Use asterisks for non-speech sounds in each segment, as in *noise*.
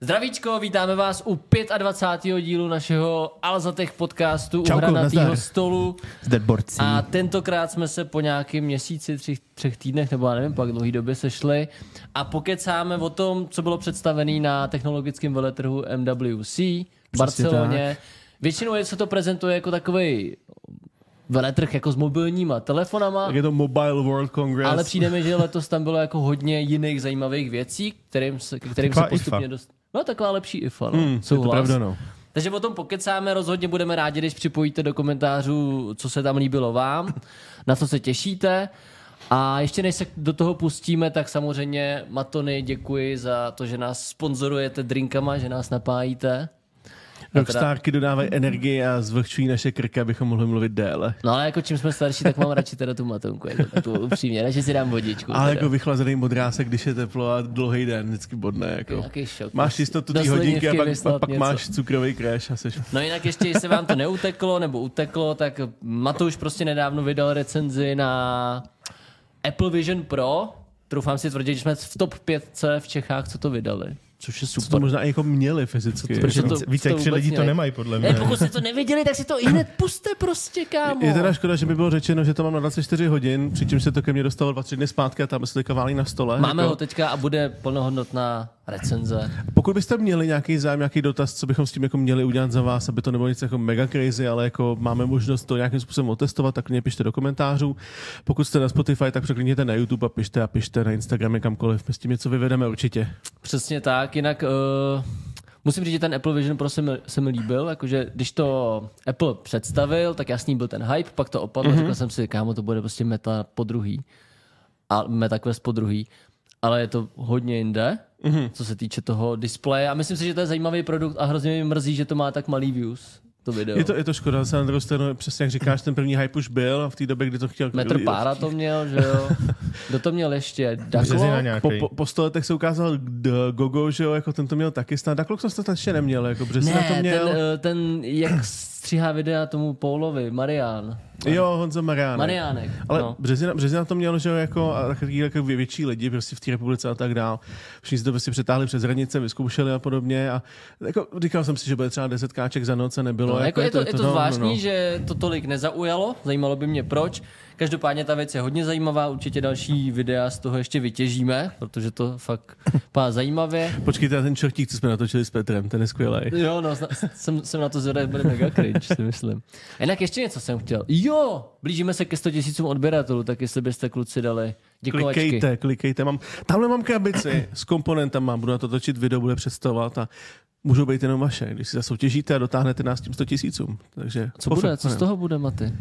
Zdravíčko, vítáme vás u 25. dílu našeho Alzatech podcastu Čauko, u hranatýho stolu. Z Deadborcí. A tentokrát jsme se po nějakým měsíci, tři, třech týdnech, nebo já nevím, pak dlouhý době sešli a pokecáme o tom, co bylo představené na technologickém veletrhu MWC v Barceloně. Většinou je, se to prezentuje jako takový veletrh jako s mobilníma telefonama. Tak je to Mobile World Congress. Ale přijde mi, že letos tam bylo jako hodně jiných zajímavých věcí, kterým se, kterým se postupně dost... No taková lepší IFA, no. Hmm, je to pravda, no. Takže o tom pokecáme, rozhodně budeme rádi, když připojíte do komentářů, co se tam líbilo vám, na co se těšíte. A ještě než se do toho pustíme, tak samozřejmě Matony děkuji za to, že nás sponzorujete drinkama, že nás napájíte. Rockstárky dodávají energii a zvlhčují naše krky, abychom mohli mluvit déle. No ale jako čím jsme starší, tak mám radši teda tu matonku, jako tu upřímně, radši si dám vodičku. Ale teda. jako vychlazený modrásek, když je teplo a dlouhý den, vždycky bodne. Jako. Šok. Máš jistotu Do té hodinky a pak, pak, pak máš cukrový crash a seš... No jinak ještě, jestli vám to neuteklo nebo uteklo, tak Matouš prostě nedávno vydal recenzi na Apple Vision Pro. Troufám si tvrdit, že jsme v top 5 v Čechách, co to vydali. Což je Co to super. možná i jako měli fyzicky. Protože to- Více, více to jak tři lidi to ne- nemají, podle mě. Ne, pokud jste to neviděli, tak si to i hned puste prostě, kámo. Je teda škoda, že by bylo řečeno, že to mám na 24 hodin, přičemž se to ke mně dostalo 2-3 dny zpátky a tam se teďka válí na stole. Máme jako. ho teďka a bude plnohodnotná recenze. Pokud byste měli nějaký zájem, nějaký dotaz, co bychom s tím jako měli udělat za vás, aby to nebylo nic jako mega crazy, ale jako máme možnost to nějakým způsobem otestovat, tak mě pište do komentářů. Pokud jste na Spotify, tak překlikněte na YouTube a pište a pište na Instagramě kamkoliv. My s tím něco vyvedeme určitě. Přesně tak, jinak uh, musím říct, že ten Apple Vision Pro se mi, se mi líbil, jakože když to Apple představil, tak jasný byl ten hype, pak to opadlo, mm-hmm. řekl jsem si, kámo, to bude prostě meta po druhý a MetaQuest po druhý, ale je to hodně jinde, mm-hmm. co se týče toho displeje a myslím si, že to je zajímavý produkt a hrozně mi mrzí, že to má tak malý views, to video. Je to, je to škoda, zase na druhou stranu, přesně jak říkáš, ten první hype už byl a v té době, kdy to chtěl... Metr pára to měl, že jo? *laughs* Kdo to měl ještě? Březina Daklo? nějaký. Po, po, po sto letech se ukázal D- Gogo, že jo, jako ten to měl taky snad. Daklox to snad ještě neměl, jako Březina to Ne, měl. ten, eh, ten, jak stříhá videa tomu Paulovi, Marian. Jo, Honza Mariánek. Mariánek. Ale no. no. Březina, Březina to mělo, že jo, jako, a takový jako vě- větší lidi prostě v té republice a tak dál. Všichni si to prostě přetáhli přes hranice, vyzkoušeli a podobně. A jako, říkal jsem si, že bude třeba 10 káček za noc a nebylo. No, jako je to, je to no, zvláštní, no, no. že to tolik nezaujalo, zajímalo by mě proč. Každopádně ta věc je hodně zajímavá, určitě další videa z toho ještě vytěžíme, protože to fakt pá zajímavě. Počkejte na ten čertík, co jsme natočili s Petrem, ten je skvělý. Jo, no, jsem, jsem na to zvědavý, bude mega cringe, si myslím. A jinak ještě něco jsem chtěl. Jo, blížíme se ke 100 tisícům odběratelů, tak jestli byste kluci dali děkovačky. Klikejte, klikejte. Mám, tamhle mám krabici s komponentama, budu na to točit video, bude představovat a můžou být jenom vaše, když si zasoutěžíte a dotáhnete nás tím 100 tisícům. Takže Co bude? Co z toho bude, Maty?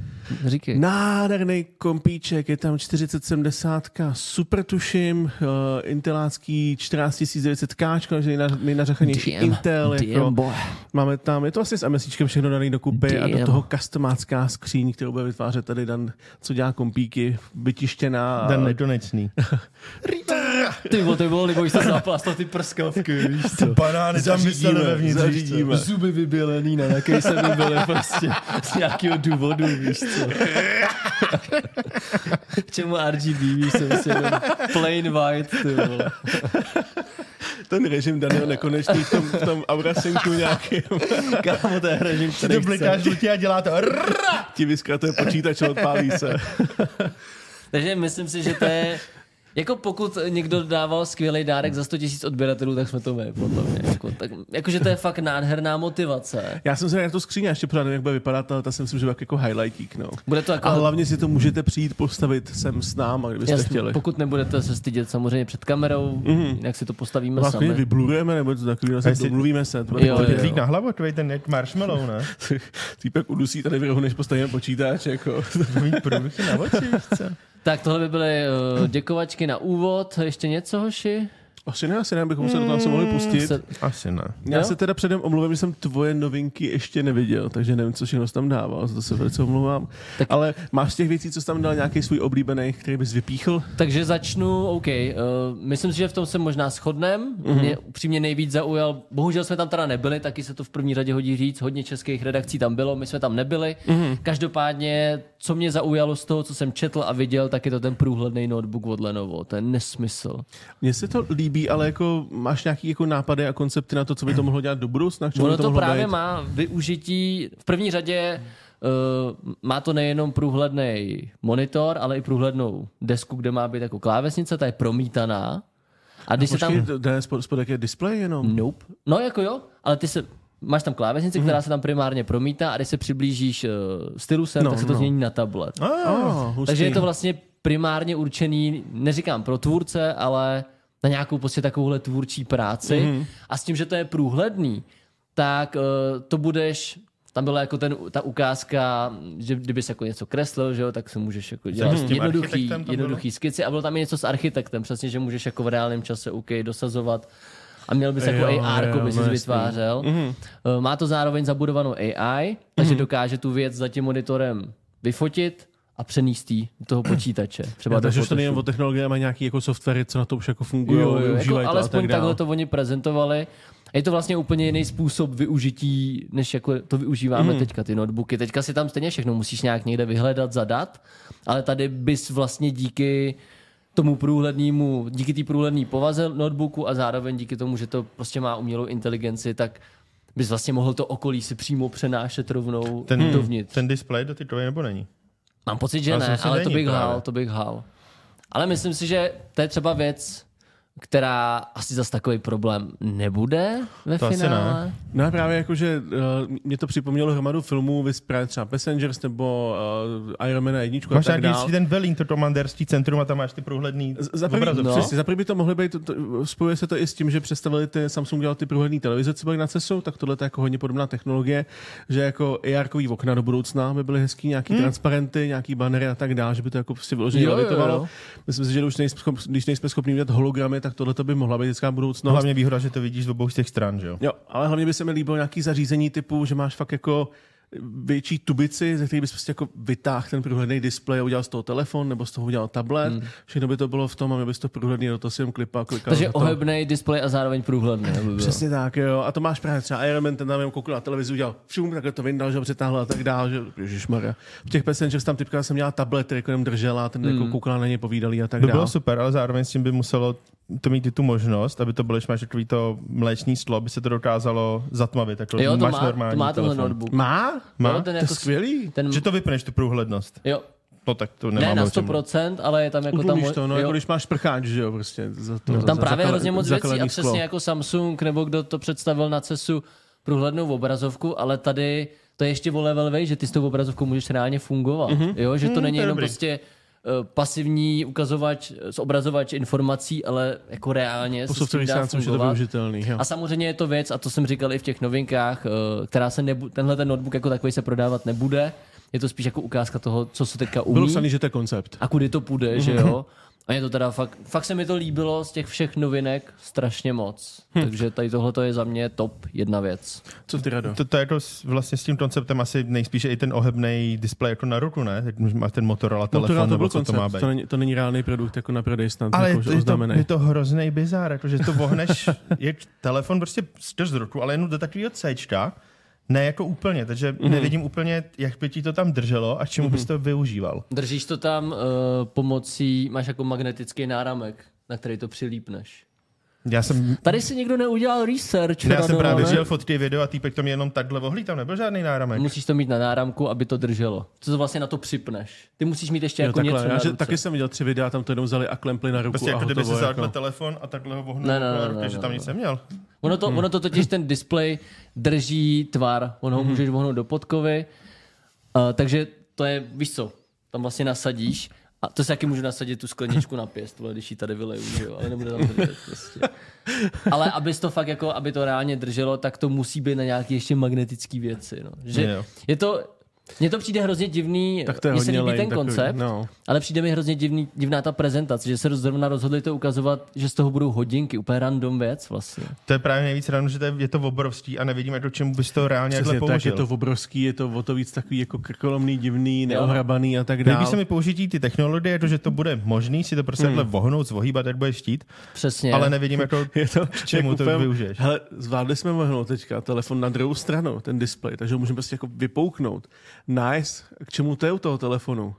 Říkej. Nádherný kompíček, je tam 4070, super tuším, uh, intelácký 14900K, takže nej- nejnařachanější Intel. damn Jako, boy. máme tam, je to asi s MSIčkem všechno daný dokupy a Damn. do toho customácká skříň, kterou bude vytvářet tady Dan, co dělá kompíky, vytištěná. a- Den nekonečný. *laughs* Ty vole, to by bylo libo, když jste zaplastal ty prskavky, víš co? Banány tam mysleli vevnitř, zařídíme. Zuby vybělený, na jaký se vyběly prostě z nějakého důvodu, víš co. K čemu RGB, víš co, prostě jenom plain white, ty vole. Ten režim Daniel nekonečný v tom, v tom Aurasynku nějaký. Kámo, to je režim, Ty který chce. blikáš žlutě a dělá to. Ti vyskratuje počítač a odpálí se. Takže myslím si, že to je... Jako pokud někdo dával skvělý dárek za 100 000 odběratelů, tak jsme to my, podle mě. Jako, tak, jakože to je fakt nádherná motivace. Já jsem se na to skříně, ještě pořád nevím, jak bude vypadat, ale ta si myslím, že bude jako highlightík. No. Bude to jako... A hlavně si to můžete přijít postavit sem s náma, kdybyste Jasně, chtěli. pokud nebudete se stydět samozřejmě před kamerou, mm-hmm. jinak si to postavíme Vás klidně sami. vyblurujeme, nebo něco takového, se jestli- domluvíme se. To Jo, bude jo, jo, na hlavu, takový ten jak marshmallow, ne? *laughs* Týpek udusí tady v rohu, než postavíme počítač. Jako. Mít na oči? Tak tohle by byly uh, děkovačky na úvod. Ještě něco, hoši? Asi ne, asi ne, bychom se do toho asi mohli pustit. Se, Asi ne. Já Jo? se teda předem omluvím, že jsem tvoje novinky ještě neviděl, takže nevím, co všechno jsi tam dával, za to se velice omlouvám. Tak- Tak... Ale máš z těch věcí, co jsi tam dal, nějaký svůj oblíbený, který bys vypíchl? takže začnu, OK. Uh, myslím si, že v tom se možná shodnem. Mm-hmm. Mě upřímně nejvíc zaujal, bohužel jsme tam teda nebyli, taky se to v první řadě hodí říct, hodně českých redakcí tam bylo, my jsme tam nebyli. Mm-hmm. Každopádně, co mě zaujalo z toho, co jsem četl a viděl, tak je to ten průhledný notebook od Lenovo. To je nesmysl. Mně se to líbí líbí, ale jako máš nějaký jako nápady a koncepty na to, co by to mohlo dělat do budoucna? Ono to mohlo právě být? má využití, v první řadě uh, má to nejenom průhledný monitor, ale i průhlednou desku, kde má být jako klávesnice, ta je promítaná. A když se Počkej, tam... to- to je spod, spodek je display jenom? Nope. No jako jo, ale ty se... Máš tam klávesnici, která se tam primárně promítá a když se přiblížíš uh, stylusem, No, tak se to no. změní na tablet. Oh, hustý. Takže je to vlastně primárně určený, neříkám pro tvůrce, ale na nějakou prostě takovouhle tvůrčí práci. Mhm. Mm-hmm. A s tím, že to je průhledný, tak uh, to budeš tam byla jako ten, ta ukázka, že kdybys jako něco kreslil, že jo, tak se můžeš jako dělat s tím jednoduchý, jednoduchý skici a bylo tam i něco s architektem, přesně, že můžeš jako v reálném čase OK dosazovat a měl bys jako Jo, AR, jo, by si vytvářel. Mm-hmm. Má to zároveň zabudovanou AI, takže mm-hmm. dokáže tu věc za tím monitorem vyfotit a přenést do toho počítače. *clears throat* Třeba Já, takže už to nejen o technologie, má nějaký jako softwary, co na to už jako fungují, Jo, jo, jako to a tak alespoň dále. takhle to oni prezentovali. A je to vlastně úplně jiný způsob využití, než jako to využíváme mm. teďka, ty notebooky. Teďka si tam stejně všechno musíš nějak někde vyhledat, zadat, ale tady bys vlastně díky tomu průhlednému, díky té průhledné povaze notebooku a zároveň díky tomu, že to prostě má umělou inteligenci, tak bys vlastně mohl to okolí si přímo přenášet rovnou Ten, dovnitř. ten display do ty troje nebo není? Mám pocit, že Já ne, ale to bych hál, to bych hál. Ale myslím si, že to je třeba věc, která asi zas takový problém nebude ve To asi finále. No a právě jako, že uh, mě to připomnělo hromadu filmů, vys právě třeba Passengers nebo uh, Iron Man 1 a Máš tak nějaký dál. ten velín, to komandérský centrum a tam máš ty průhledný Z- Za prvý, obrazovky. no. přesně, za prvý by to mohly být, to, to, spojuje se to i s tím, že představili ty, Samsung dělal ty průhledné televize, co byly na CESu, tak tohle je jako hodně podobná technologie, že jako ar okna do budoucna by byly hezký, nějaký hmm. transparenty, nějaký bannery a tak dále, že by to jako prostě vyloženě Jo, jo, jo. Myslím si, že už nejsme, schop, když nejsme schopni udělat hologramy, tak tohle by mohla být hezká budoucnost. No, hlavně výhoda, že to vidíš z obou z těch stran, že jo? Jo, ale hlavně by se mi líbilo nějaký zařízení typu, že máš fakt jako větší tubici, ze kterých bys prostě jako vytáhl ten průhledný displej a udělal z toho telefon, nebo z toho udělal tablet. Hmm. Všechno by to bylo v tom a my bys to průhledný do toho si jenom klipa klikal Takže to. ohebný displej a zároveň průhledný. aby. Přesně tak, jo. A to máš právě třeba Iron Man, ten tam jenom koukl na televizi, udělal šum, takhle to vyndal, že ho přetáhl a tak dál, že Ježišmarja. V těch Passengers tam typka jsem měla tablet, který jako jenom držela ten jako koukala na ně povídalý a tak To dál. bylo super, ale zároveň s tím by muselo to mít i tu možnost, aby to bylo, že máš takový to mléčný sklo, aby se to dokázalo zatmavit. Jako Jo, to máš má, to normální má tenhle telefon. notebook. Má? Má? Jo, ten To je jako, skvělý. ten, Že to vypneš, tu průhlednost. jo, No tak to ne nemám na o čem 100%, ale je tam jako tam, Utlumíš to, no, jo, jako když máš prcháč, že jo, prostě. Za to, tam za, právě za, hrozně moc věcí a přesně sklo. jako Samsung nebo kdo to představil na CESu průhlednou obrazovku, ale tady to je ještě o level vej, že ty s tou obrazovkou můžeš reálně fungovat. Mm-hmm. Jo, že to Mm, není to je jenom dobrý. prostě pasivní ukazovač, zobrazovač informací, ale jako reálně se s tím softwarový dá už je to fungovat. využitelný. Jo. A samozřejmě je to věc, a to jsem říkal i v těch novinkách, eh, která se nebu- tenhle ten notebook jako takový se prodávat nebude. Je to spíš jako ukázka toho, co se teďka umí Bylo psaný, že to je koncept. a kudy to půjde, že jo. A je to teda fakt, fakt se mi to líbilo z těch všech novinek strašně moc. Hm. Takže tady tohle je za mě top jedna věc. Co ty, Rado? To, to je jako vlastně s tím konceptem asi nejspíše i ten ohebný displej jako na ruku, ne? Tak máš ten Motorola telefon, Motorola to nebo byl co to má být. to není, to není reálný produkt jako na prodej snad, Ale jako, je to, je, to, oznámený. je to hrozný bizár, jako, že to vohneš, *laughs* je telefon prostě skrz ruku, ale jenom do takového Cčka, ne jako úplně, takže Mhm. mm-hmm. nevidím úplně, jak by ti to tam drželo a čemu mm-hmm. bys to využíval. Držíš to tam uh, pomocí, máš jako magnetický náramek, na který to přilípneš. Já jsem, Tady si někdo neudělal research. já jsem právě ne? viděl fotky video a týpek to mě jenom takhle vohlí, tam nebyl žádný náramek. Musíš to mít na náramku, aby to drželo. Co to vlastně na to připneš? Ty musíš mít ještě Jo, jako takhle, něco já, na že, ruce. taky jsem viděl tři videa, tam to jenom vzali a klempli na ruku Prostě a jako kdyby si Jako. telefon a takhle ho vohnul Ne, ne, na ne, ruce, ne, že ne, tam ne. nic neměl. Ono to, ono to totiž ten displej drží tvar, on ho můžeš vohnout do podkovy, uh, takže to je, víš co, tam vlastně nasadíš a to si taky můžu nasadit tu skleničku na pěst, vole, když ji tady vyleju, že jo, ale nebude tam držet prostě. Ale abys to fakt jako, aby to reálně drželo, tak to musí být na nějaké ještě magnetické věci, no. Že je to, mně to přijde hrozně divný, Tak to je mně se hodně líbí lame ten takový, koncept, no. ale přijde mi hrozně divný, divná ta prezentace, že se zrovna rozhodli to ukazovat, že z toho budou hodinky, úplně random věc vlastně. To je právě nejvíc ráno, že to je, je to obrovský a nevidím, jako čemu bys to reálně Přesně takhle tak, je použil. to obrovský, je to o to víc takový jako krkolomný, divný, neohrabaný a tak Líbí dále. se mi použití ty technologie, jako, že to bude možný si to prostě Hmm. takhle vohnout, zvohýbat, jak bude štít, Přesně. ale nevidím, jako, *laughs* Je to, k čemu jak to úplně- využiješ. Hele, zvládli jsme mohnout teďka telefon na druhou stranu, ten displej, takže ho můžeme prostě jako vypouknout. Nice. K čemu to je u toho telefonu?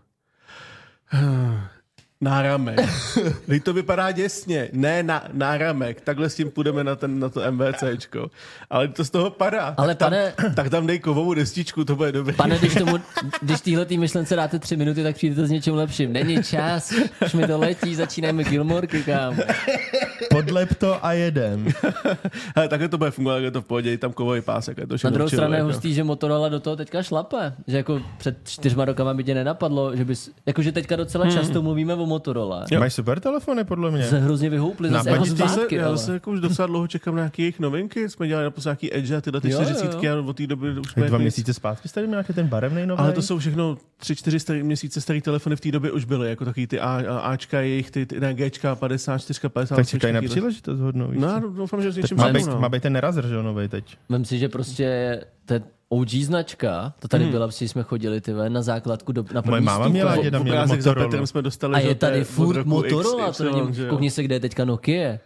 *sighs* Náramek. *laughs* Teď to vypadá děsně. Ne na, náramek. Takhle s tím půjdeme na, ten, na to MVCčko. Ale to z toho padá. Ale tak tam, pane- *clears throat* tak tam dej kovovou destičku, to bude dobré. Pane, když, tomu, *laughs* když týhle myšlence dáte tři minuty, tak přijdete s něčím lepším. Není čas, už mi to letí, začínáme Gilmorky, kámo. *laughs* Podlep to a jedem. *laughs* Hele, takhle to bude fungovat, je to v pohodě, je tam kovový pásek. Je to Na druhou stranu je jako. hustý, že Motorola do toho teďka šlape. Že jako před čtyřma rokama by tě nenapadlo, že bys, jakože teďka docela Hmm. často mluvíme o Motorola. Máš super telefony, podle mě. Se hrozně vyhoupli zase Na jako Já se, zpátky, já se jako už docela dlouho čekám na nějaké jejich novinky. Jsme dělali naposled nějaký Edge a tyhle ty Jo, jo, 40 a od té doby už jsme dva jako měsíce zpátky jste nějaký ten barevný nový? Ale to jsou všechno tři, čtyři starý, měsíce starý telefony v té době už byly, jako takový ty A, A, Ačka, jejich, ty, ty ne, Gčka, 54, 50. Tak čekají na příležitost hodnou. víš No, já doufám, že s něčím má, mám, být, no. má být ten nerazr, že jo, novej teď. Vem si, že prostě ten OG značka, to tady Hmm. byla, když jsme chodili ty na základku do, na první Moje máma měla V- děda v měl obrázek za Motorola. Jsme dostali, A že je tady furt Motorola, to není, že koukni se, kde je teďka Nokia.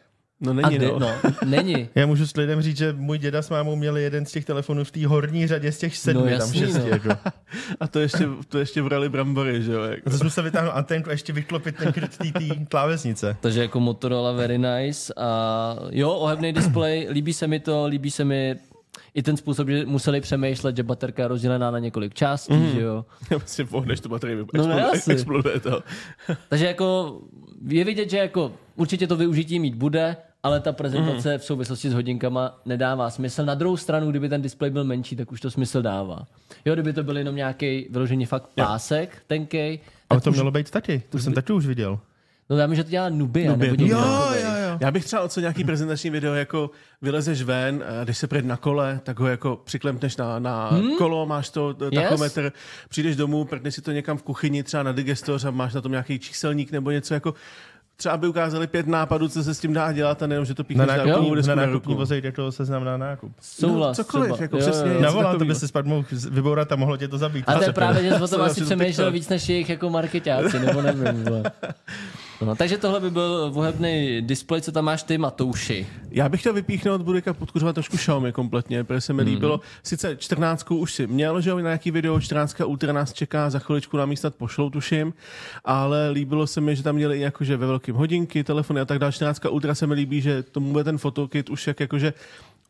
No není, kde, no. no, není. *laughs* Já můžu s lidem říct, že můj děda s mámou měli jeden z těch telefonů v té horní řadě z těch sedmi, No tam jasný, šesti. no. Jako. *laughs* A to ještě, to ještě vrali brambory, že jo. Jako. To jsem se vytáhnul antenku a ještě vyklopit ten kryt té té klávesnice. Takže jako Motorola very nice a jo, ohebný displej, *clears throat* líbí se mi to, líbí se mi i ten způsob, že museli přemýšlet, že baterka je rozdělená na několik částí, mm. že jo. *laughs* Vlastně pohneš tu baterii, No, exploduje, asi. exploduje to. Takže jako je vidět, že jako určitě to využití mít bude, ale ta prezentace v souvislosti s hodinkama nedává smysl. Na druhou stranu, kdyby ten displej byl menší, tak už to smysl dává. Jo, kdyby to byl jenom nějaký vyloženě fakt pásek, tenkej, Ale to už, mělo být taky, to jsem taky už viděl. no já myslím, že to dělá Nubia, Nubia, nebo Nubia. takovej. jo. Já bych třeba ocenil nějaký prezentační video, jako vylezeš ven, a když se před na kole, tak ho jako přiklempneš na, na hmm? kolo, máš to t- Yes. tachometr, přijdeš domů, prdneš si to někam v kuchyni, třeba na digestoř a máš na tom nějaký číselník nebo něco jako třeba by ukázali pět nápadů, co se s tím dá dělat a nejenom, že to Na píchneš na, nákupní, na na nákupní ruku. vozej, kde to seznam na nákup. Souhlas. No, cokoliv, třeba. jako Jo, přesně. jo, jo. Navolal, to by si spadl mohl vyborat a mohlo tě to zabít. A to je právě, že jsi o tom asi přemýšlel víc než jejich jako marketáci, nebo nevím. *laughs* vole. No, takže tohle by byl vohebný displej, co tam máš ty, Matouši. Já bych chtěl vypíchnout, budu teďka podkuřovat trošku Xiaomi kompletně, protože se mi Mhm. líbilo. Sice 14 už si měl, že na nějaký video, 14 Ultra nás čeká, za chviličku nám ji snad pošlou, tuším, ale líbilo se mi, že tam měli i jakože ve velkým hodinky, telefony a tak dále. 14 Ultra se mi líbí, že tomu bude ten fotokit už jak jakože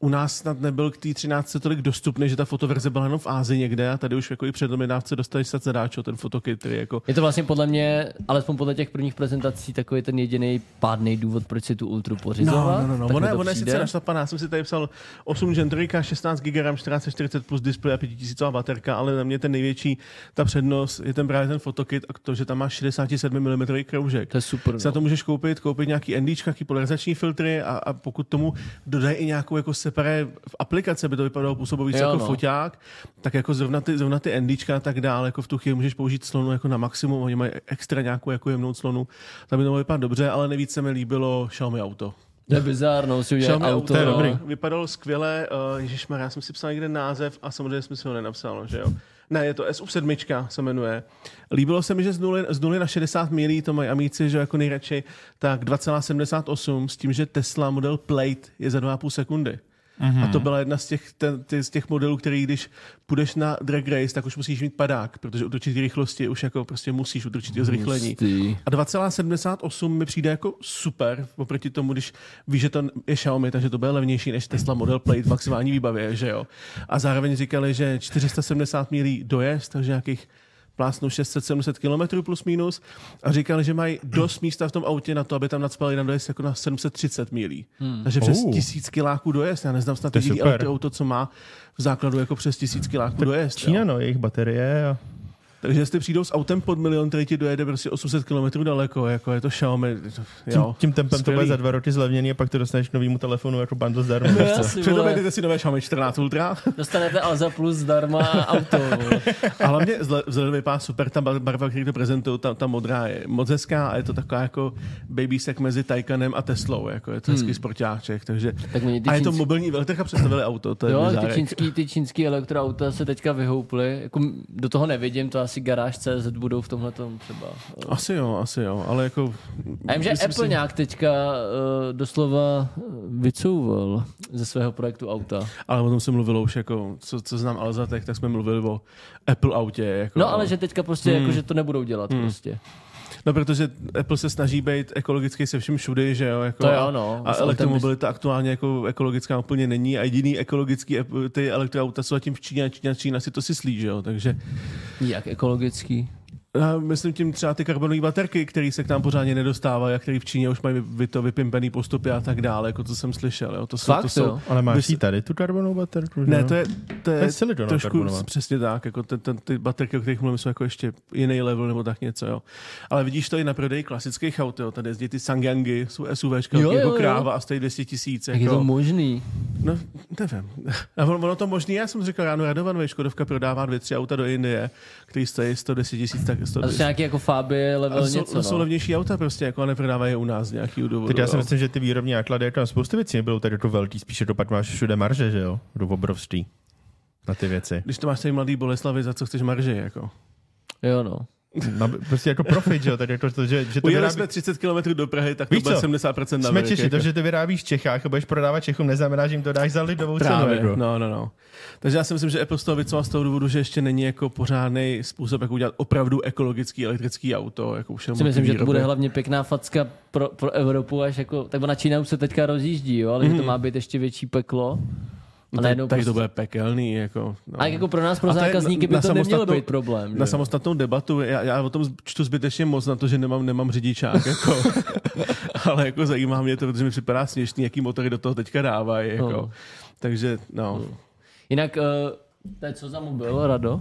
u nás snad nebyl k té 13 tolik dostupný, že ta fotoverze byla jenom v Ázii někde a tady už jako i před dávce dostali se zadáčo ten fotokit, jako Je to vlastně podle mě, alespoň podle těch prvních prezentací, takový ten jediný pádný důvod, proč si tu Ultru pořizovat. No, no, no, no. Tak Ona, ona je sice našlapaná, já jsem si tady psal 8 Gen 3, 16 GB RAM, 1440 plus displej a 5000 baterka, ale na mě ten největší, ta přednost je ten právě ten fotokit a to, že tam máš 67 mm kroužek. To je super. Na No. to můžeš koupit, koupit nějaký NDčka, nějaký polarizační filtry a, a pokud tomu dodají i nějakou jako separé v aplikace, by to vypadalo Jo, jako no. foťák, tak jako zrovna ty, zrovna ty NDčka a tak dále, jako v tu chvíli můžeš použít slonu jako na maximum, oni mají extra nějakou jako jemnou slonu, tam by to mohlo vypadat dobře, ale nejvíc se mi líbilo Xiaomi auto. To je bizárno, si udělat Xiaomi auto. to je no. dobrý. Vypadalo skvěle, uh, ježišmar, já jsem si psal někde název a samozřejmě jsem si ho nenapsal, že jo. Ne, je to SU7 se jmenuje. Líbilo se mi, že z 0, z 0 na 60 milí to mají amíci, že jako nejradši, tak 2,78 s tím, že Tesla model Plate je za 2,5 sekundy. A to byla jedna z těch, ten, ty, z těch modelů, který když půjdeš na drag race, tak už musíš mít padák, protože u určitý rychlosti už jako prostě musíš u určitého zrychlení. A 2,78 mi přijde jako super, oproti tomu, když víš, že to je Xiaomi, takže to bude levnější než Tesla Model Plate v maximální výbavě, že jo. A zároveň říkali, že 470 milí dojezd, takže nějakých plásnou 600-700 km plus minus a říkali, že mají dost *clears throat* místa v tom autě na to, aby tam nadspali na dojezd jako na 730 milí. Hmm. Takže přes Oh. tisíc kiláků dojezd. Já neznám snad jediný elektroauto, co má v základu jako přes tisíc kiláků dojezd. jo. Čína, no, jejich baterie a Takže jestli přijdou s autem pod milion, který ti dojede prostě 800 km daleko, jako je to Xiaomi, to- tím, jo. tím tempem to Skvělý. bude za dva roky zlevněný a pak to dostaneš novýmu telefonu jako bundle zdarma. No, Přitom jdete si nové Xiaomi 14 Ultra. Dostanete Alza Plus zdarma a auto. A hlavně vzhledem vypadá super, ta bar- barva, který to prezentují, ta, ta modrá je moc hezká a je to taková jako babysek mezi Taycanem a Teslou, jako je to hezký sportáček, takže Tak a je to mobilní veltrh a představili auto, to je Jo, ty bizárek. čínský, ty čínský elektroauta se teďka vyhouply. Jako do toho nevidím, to asi garáž CZ budou v tomhle třeba. Asi jo, asi jo, ale jako... A vím, že Apple si- nějak teďka uh, doslova eh, vycouval ze svého projektu auta. Ale o tom se mluvilo už jako, co, co znám Alzatech, tak jsme mluvili o Apple autě. Jako, No ale že teďka prostě, jako, že to nebudou dělat prostě. No, protože Apple se snaží být ekologický se vším všudy, že jo? Jako, To jo, no. A elektromobilita aktuálně jako ekologická úplně není a jediný ekologický ty elektroauta jsou zatím v Číně a Čína, Čína si to si že jo? Takže Jak ekologický. Já myslím tím třeba ty karbonové baterky, které se k nám pořádně nedostávají a které v Číně už mají vy to vypimpený postupy a tak dále, jako to jsem slyšel. Jo? To jsou, Fakt, to jsou, jo? Ale máš Vys- tady tu karbonovou baterku? Ne, to je, to je, To je trošku karbonová. přesně tak, jako ten, ten, ty baterky, o kterých mluvím, jsou jako ještě jiný level nebo tak něco, jo. Ale vidíš to i na prodeji klasických aut, jo. Tady jezdí ty Sangyangy, jsou SUVčka, Jo, jako jo, jo. kráva a stojí 200 tisíc. Jak je Jako, to možný? no, nevím. A ono, ono to možný, já jsem říkal ráno Radovan, Škodovka prodává dvě, tři auta do Indie, který stojí 110 tisíc, tak 100, A to jsou nějaký jako Fabie level a jsou, něco, no. jsou no. levnější auta prostě, jako a neprodávají je u nás nějaký důvodu. Teď já si myslím, že ty výrobní náklady, jako na spoustu věcí nebylo tady to velký, spíše to pak máš všude marže, že jo? Jdu obrovský na ty věci. Když to máš tady mladý Boleslavy, za co chceš marži, jako. Jo, no. Na, prostě jako profit, že jo? Tady to, to že, že to Ujeli vyrábí... jsme 30 km do Prahy, tak to Víš bude co? 70% na Jsme Češi, jako. to, že to vyrábíš v Čechách a budeš prodávat Čechům, neznamená, že jim to dáš za lidovou cenu. Právě, Jako. no, no, no. Takže já si myslím, že Apple z toho vycoval z toho důvodu, že ještě není jako pořádný způsob, jak udělat opravdu ekologický elektrický auto. Jako už Si myslím, že to bude hlavně pěkná facka pro, pro Evropu, až jako, tak ona Čína už se teďka rozjíždí, jo, ale mm. že to má být ještě větší peklo. A No, najednou tady, tady to prostě- bude pekelný. Jako, no. A jako pro nás, pro to zákazníky by na to nemělo být problém. na že? samostatnou debatu, já, já o tom čtu zbytečně moc na to, že nemám, nemám řidičák, jako. *laughs* ale jako zajímá mě to, protože mi připadá směšný, jaký motory do toho teďka dávají. Jako. No. Takže, no. Jinak, uh, to je co za mobil, Rado?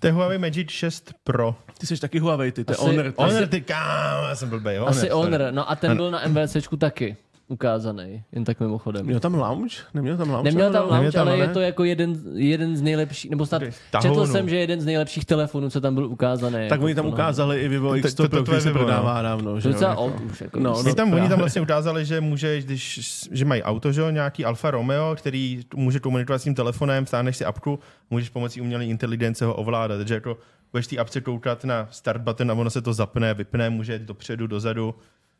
To je Huawei Magic 6 Pro. Ty jsi taky Huawei, ty, to je Honor. ty- Honor, ty kámo, já jsem blbej. Honor, Asi. Honor, no a ten byl na MVCčku taky ukázaný, jen tak mimochodem. Měl tam lounge? Neměl tam lounge? Neměl tam No, launch, tam, ale je to jako jeden, jeden z nejlepších, nebo snad Tahounu. četl jsem, že jeden z nejlepších telefonů, co tam byl ukázaný. Tak jako oni tam to, no. ukázali i Vivo To- X100 to- to se Vivo, no. prodává dávno. To Že docela jako. old už. Jako, No, Oni tam, oni tam vlastně ukázali, že můžeš, když, že mají auto, že nějaký Alfa Romeo, který může komunikovat s tím telefonem, stáhneš si apku, můžeš pomocí umělé inteligence ho ovládat. Takže jako budeš té apce koukat na start button a ono se to zapne, vypne, může jít dopředu, dozadu,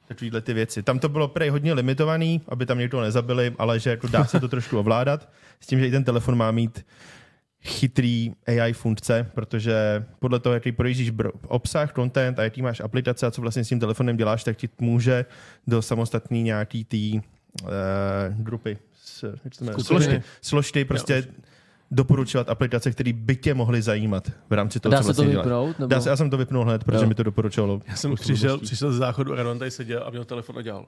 takovýhle ty věci. Tam to bylo prej hodně limitovaný, aby tam někoho nezabili, ale že jako dá se to trošku ovládat, s tím, že i ten telefon má mít chytrý AI funkce, protože podle toho, jaký projíždíš obsah, content a jaký máš aplikace a co vlastně s tím telefonem děláš, tak ti může do samostatný nějaký tý uh, grupy, s, jak se to jmenuje? Skupiny. složky, složky prostě doporučovat aplikace, které by tě mohly zajímat v rámci toho, Dá co se to vlastně děláš. vypnout? Nebo? Dá se, já jsem to vypnul hned, protože Jo. mi to doporučovalo. Já jsem přišel, přišel z záchodu a Radon tady seděl a měl telefon a dělal.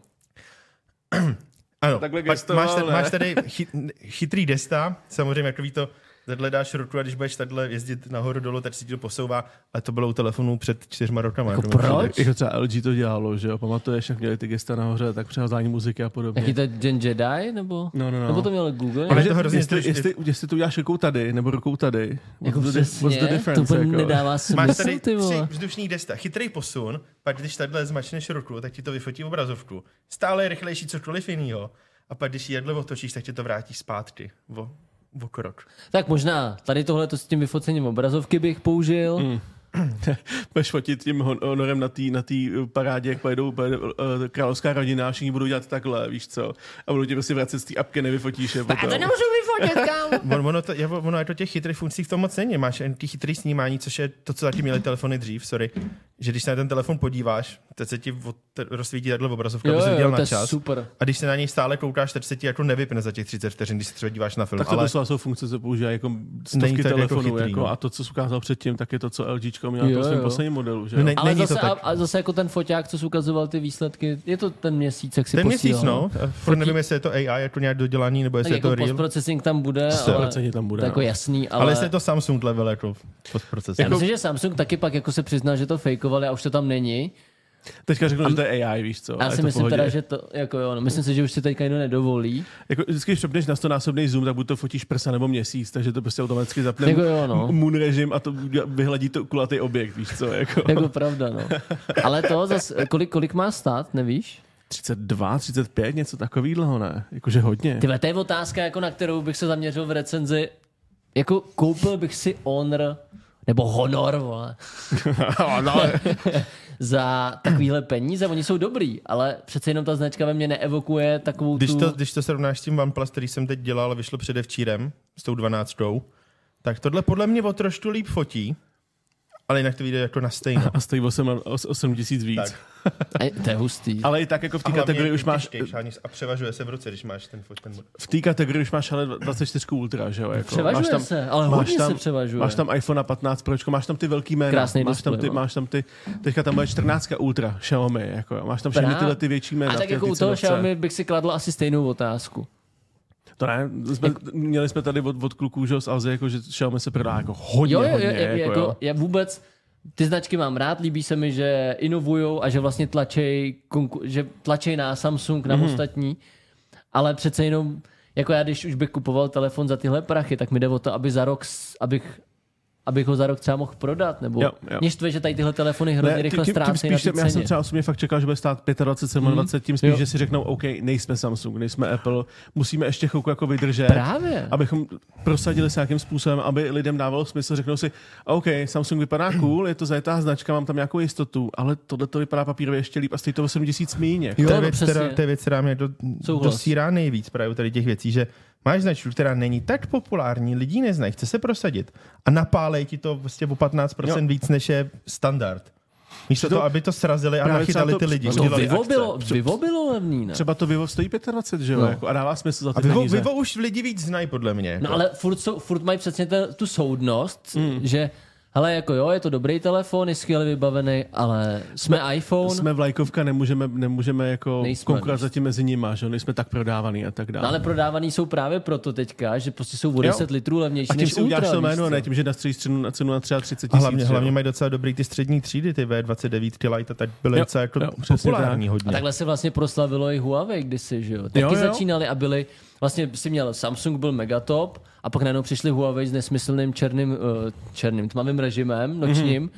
Ano, Takhle gestoval, máš, tady, máš tady chy, chytrý desta, samozřejmě takový to, takhle dáš ruku a když budeš takhle jezdit nahoru dolů, tak si ti to posouvá, ale to bylo u telefonu před čtyřma rokama. Jako to proč? Jako třeba LG to dělalo, že jo? Pamatuješ, jak měli ty gesta nahoře, tak přehazání muziky a podobně. Jaký to je Gen Jedi? Nebo, No, no, no. nebo to měl Google? Ale to hrozně jestli, jestli, jestli, to uděláš rukou tady, nebo rukou tady. jako what's the, přesně, what's the to difference? úplně jako? nedává smysl, Máš tady ty tři vzdušný desta, chytrý posun, pak když takhle zmačneš ruku, tak ti to vyfotí obrazovku. Stále je rychlejší cokoliv jinýho. A pak když ji jedle otočíš, tak ti to vrátí zpátky. O, o krok. Tak možná tady tohle s tím vyfocením obrazovky bych použil. Mm. *clears throat* Budeš fotit tím hon- honorem na té na tý parádě, jak pojedou, pojedou uh, královská rodina a všichni budou dělat takhle, víš co? A budou tě prostě vracet z té apky, nevyfotíš je Já to nemůžu vyfotit, kámo. *laughs* On, ono, to, je, ono je to těch chytrých funkcí v tom moc není. Máš jen ty chytrý snímání, což je to, co zatím měli telefony dřív, sorry. Že když se na ten telefon podíváš, teď se ti rozsvítí takhle obrazovka, Jo, aby jo, viděl to na je čas. super. A když se na něj stále koukáš, tak se ti jako nevypne za těch 30 vteřin, když se třeba díváš na film. Tak to ale jsou funkce, co používají jako stovky to jako telefonů. jako, no. A to, co jsi ukázal předtím, tak je to, co LGčko mělo Jo, na tom svém posledním modelu. Že? No jo? ne- Ale Není zase, to a, tak. a zase jako ten foťák, co jsi ukazoval ty výsledky, je to ten měsíc, jak si ten měsíc, posílal. no. Furt nevím, jestli je to AI, jako nějak dodělaný, nebo Tak jestli je jako to real. postprocessing tam bude, Sto ale tam bude, to je jako no. jasný, ale... Ale jestli je to Samsung level, jako postproces. Já myslím, že Samsung taky pak jako se přiznal, že to fejkovali a už to tam není. Teďka řeknu, že to je AI, víš co? Já a si myslím pohodě. teda, že to, jako jo, no, myslím si, že už si teďka někdo nedovolí. Jako vždycky, když přepneš na 100 násobný zoom, tak buď to fotíš prsa nebo měsíc, takže to prostě automaticky zapne Jako jo, no. moon režim a to vyhladí to kulatý objekt, víš co? Jako. Jako pravda, no. Ale to zas, kolik, kolik má stát, nevíš? 32, 35, něco takového, ne? Jakože hodně. Ty to je otázka, jako na kterou bych se zaměřil v recenzi. Jako koupil bych si Honor, nebo Honor, vole, *laughs* no, *laughs* za takovýhle peníze. Oni jsou dobrý, ale přece jenom ta značka ve mně neevokuje takovou Když tu... to, když to srovnáš s tím OnePlus, který jsem teď dělal a vyšlo předevčírem s tou 12, tak tohle podle mě o trošku líp fotí, ale jinak to vyjde jako na stejno. A stojí 8, 8 tisíc víc. Tak. *laughs* To je hustý. Ale i tak jako v té kategorii už máš, těžkej, ani- a převažuje se v ruce, když máš ten, ten v té kategorii už máš ale 24 Ultra, že jo? Jako, Převažuje máš tam, se, ale máš hodně tam, se převažuje. Máš tam iPhone 15 Pročko, máš tam ty velký jména. Krásný máš tam displej, ty, no. máš tam ty, teďka tam bude 14 Ultra Xiaomi, jako, jo. máš tam všechny tyhle ty větší jména. a tak jako u toho. Xiaomi bych si kladl asi stejnou otázku. To ne, jsme, měli jsme tady od, od kluků že, z Alzy, jako, že Xiaomi se prodá jako hodně, Jo, jo, hodně. jo, jako, jako, jo. já vůbec ty značky mám rád, líbí se mi, že inovují a že vlastně tlačej, že tlačej na Samsung, na mm. ostatní, ale přece jenom, jako já, když už bych kupoval telefon za tyhle prachy, tak mi jde o to, aby za rok, abych abych ho za rok třeba mohl prodat, nebo Jo, jo. mě štve, že tady tyhle telefony hrozně rychle tím, tím ztrácejí na spíš, té já jsem třeba osobně fakt čekal, že bude stát 25, 27, tím spíš, Jo. že si řeknou, OK, nejsme Samsung, nejsme Apple, musíme ještě chvilku jako vydržet. Právě. Abychom prosadili se nějakým způsobem, aby lidem dávalo smysl, řeknou si, OK, Samsung vypadá cool, je to zajetá značka, mám tam nějakou jistotu, ale tohle to vypadá papírově ještě líp a stojí to 8 tisíc míň. Jo, to, je no věc, přesně. která, to je věc, která mě do, dosírá nejvíc právě tady těch věcí, že máš značku, která není tak populární, lidi neznají, chce se prosadit a napálej ti to vlastně o 15% Jo. víc, než je standard. Místo To- toho, aby to srazili a nachytali to- ty lidi. to To Vivo bylo, Vivo bylo levný, ne? Třeba to Vivo stojí 25, že jo, No. jako, a dává smysl za ty A Vivo. Vivo už lidi víc znají, podle mě. No jako. ale furt, jsou, furt mají přesně tu soudnost, mm. že hele, jako jo, je to dobrý telefon, je skvěle vybavený, ale jsme iPhone. Jsme vlajkovka, nemůžeme, nemůžeme jako Nejsme, konkurovat nejsme. zatím mezi nimi, že jo, nejsme tak prodávaný a tak dále. No, ale prodávaný jsou právě proto teďka, že prostě jsou o 10 litrů levnější a tím než si uděláš to jméno, ne tím, že nastříš cenu na cenu na třeba 30 A tisíc. hlavně, jo. hlavně mají docela dobrý ty střední třídy, ty V29 ty Lite, a tak byly Jo, docela jako jo, přesně populární A hodně. takhle se vlastně proslavilo i Huawei kdysi, že jo? Taky Jo, jo. začínali a byli, vlastně si měl Samsung byl megatop a pak najednou přišli Huawei s nesmyslným černým, uh, černým tmavým režimem nočním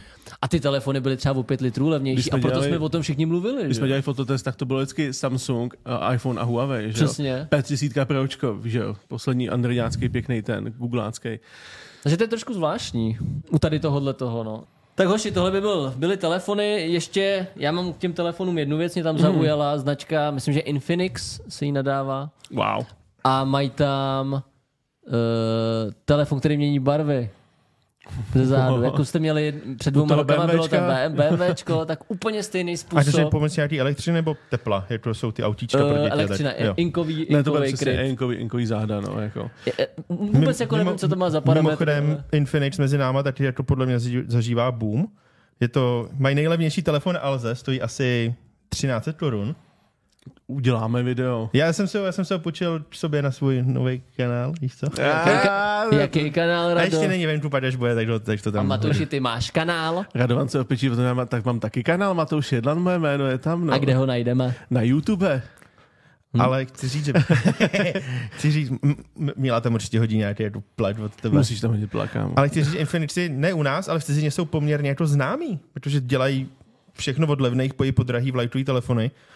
a ty telefony byly třeba o 5 litrů levnější a proto dělali- jsme o tom všichni mluvili. Když že? jsme dělali fototest, tak to bylo vždycky Samsung, uh, iPhone a Huawei, že Přesně. jo? P30 Pročko, že jo? Poslední androidácký pěkný ten, googlácký. Takže to je trošku zvláštní u tady tohohle toho, no. Tak hoši, tohle by byl, byly telefony, ještě, já mám k těm telefonům jednu věc, mě tam zaujala značka, myslím, že Infinix se jí nadává Wow. A mají tam uh, telefon, který mění barvy. Ze zádu. Jako jste měli jed- před toho rokama, bylo tam BMWčka? BMWčko, tak úplně stejný A to je způsob. pomocí nějaký elektřiny nebo tepla? Je to jsou ty autíčka pro Uh, děti. elektřina, tak, jo. inkový, Ne, to inkový přesně inkový, inkový záda, no, jako. Je- e, Vůbec jako nevím, co to má za parametry. Mimochodem, Infinix mezi náma taky jako podle mě zažívá boom. Je to, mají nejlevnější telefon Alze, stojí asi 13 korun. Uděláme video. Já jsem se, já jsem se ho půjčil k sobě na svůj nový kanál, víš co? Jaký kanál, A Rado? ještě není venku, pak až bude, tak to, tak to A tam... Matouši, ty máš kanál? Radovan se mám- tak mám taky kanál, Matouš Jedlan, moje jméno je tam, no. A kde ho najdeme? Na YouTube. Ale chci říct, že... *laughs* chci říct, m- m- Míla tam určitě hodí nějaký jako plet od tebe. Musíš tam hodit plakám. Ale chci říct, že Infinity ne u nás, ale v cizině jsou poměrně jako známí, protože dělají všechno od levných po, po drahý vlajtový telefony a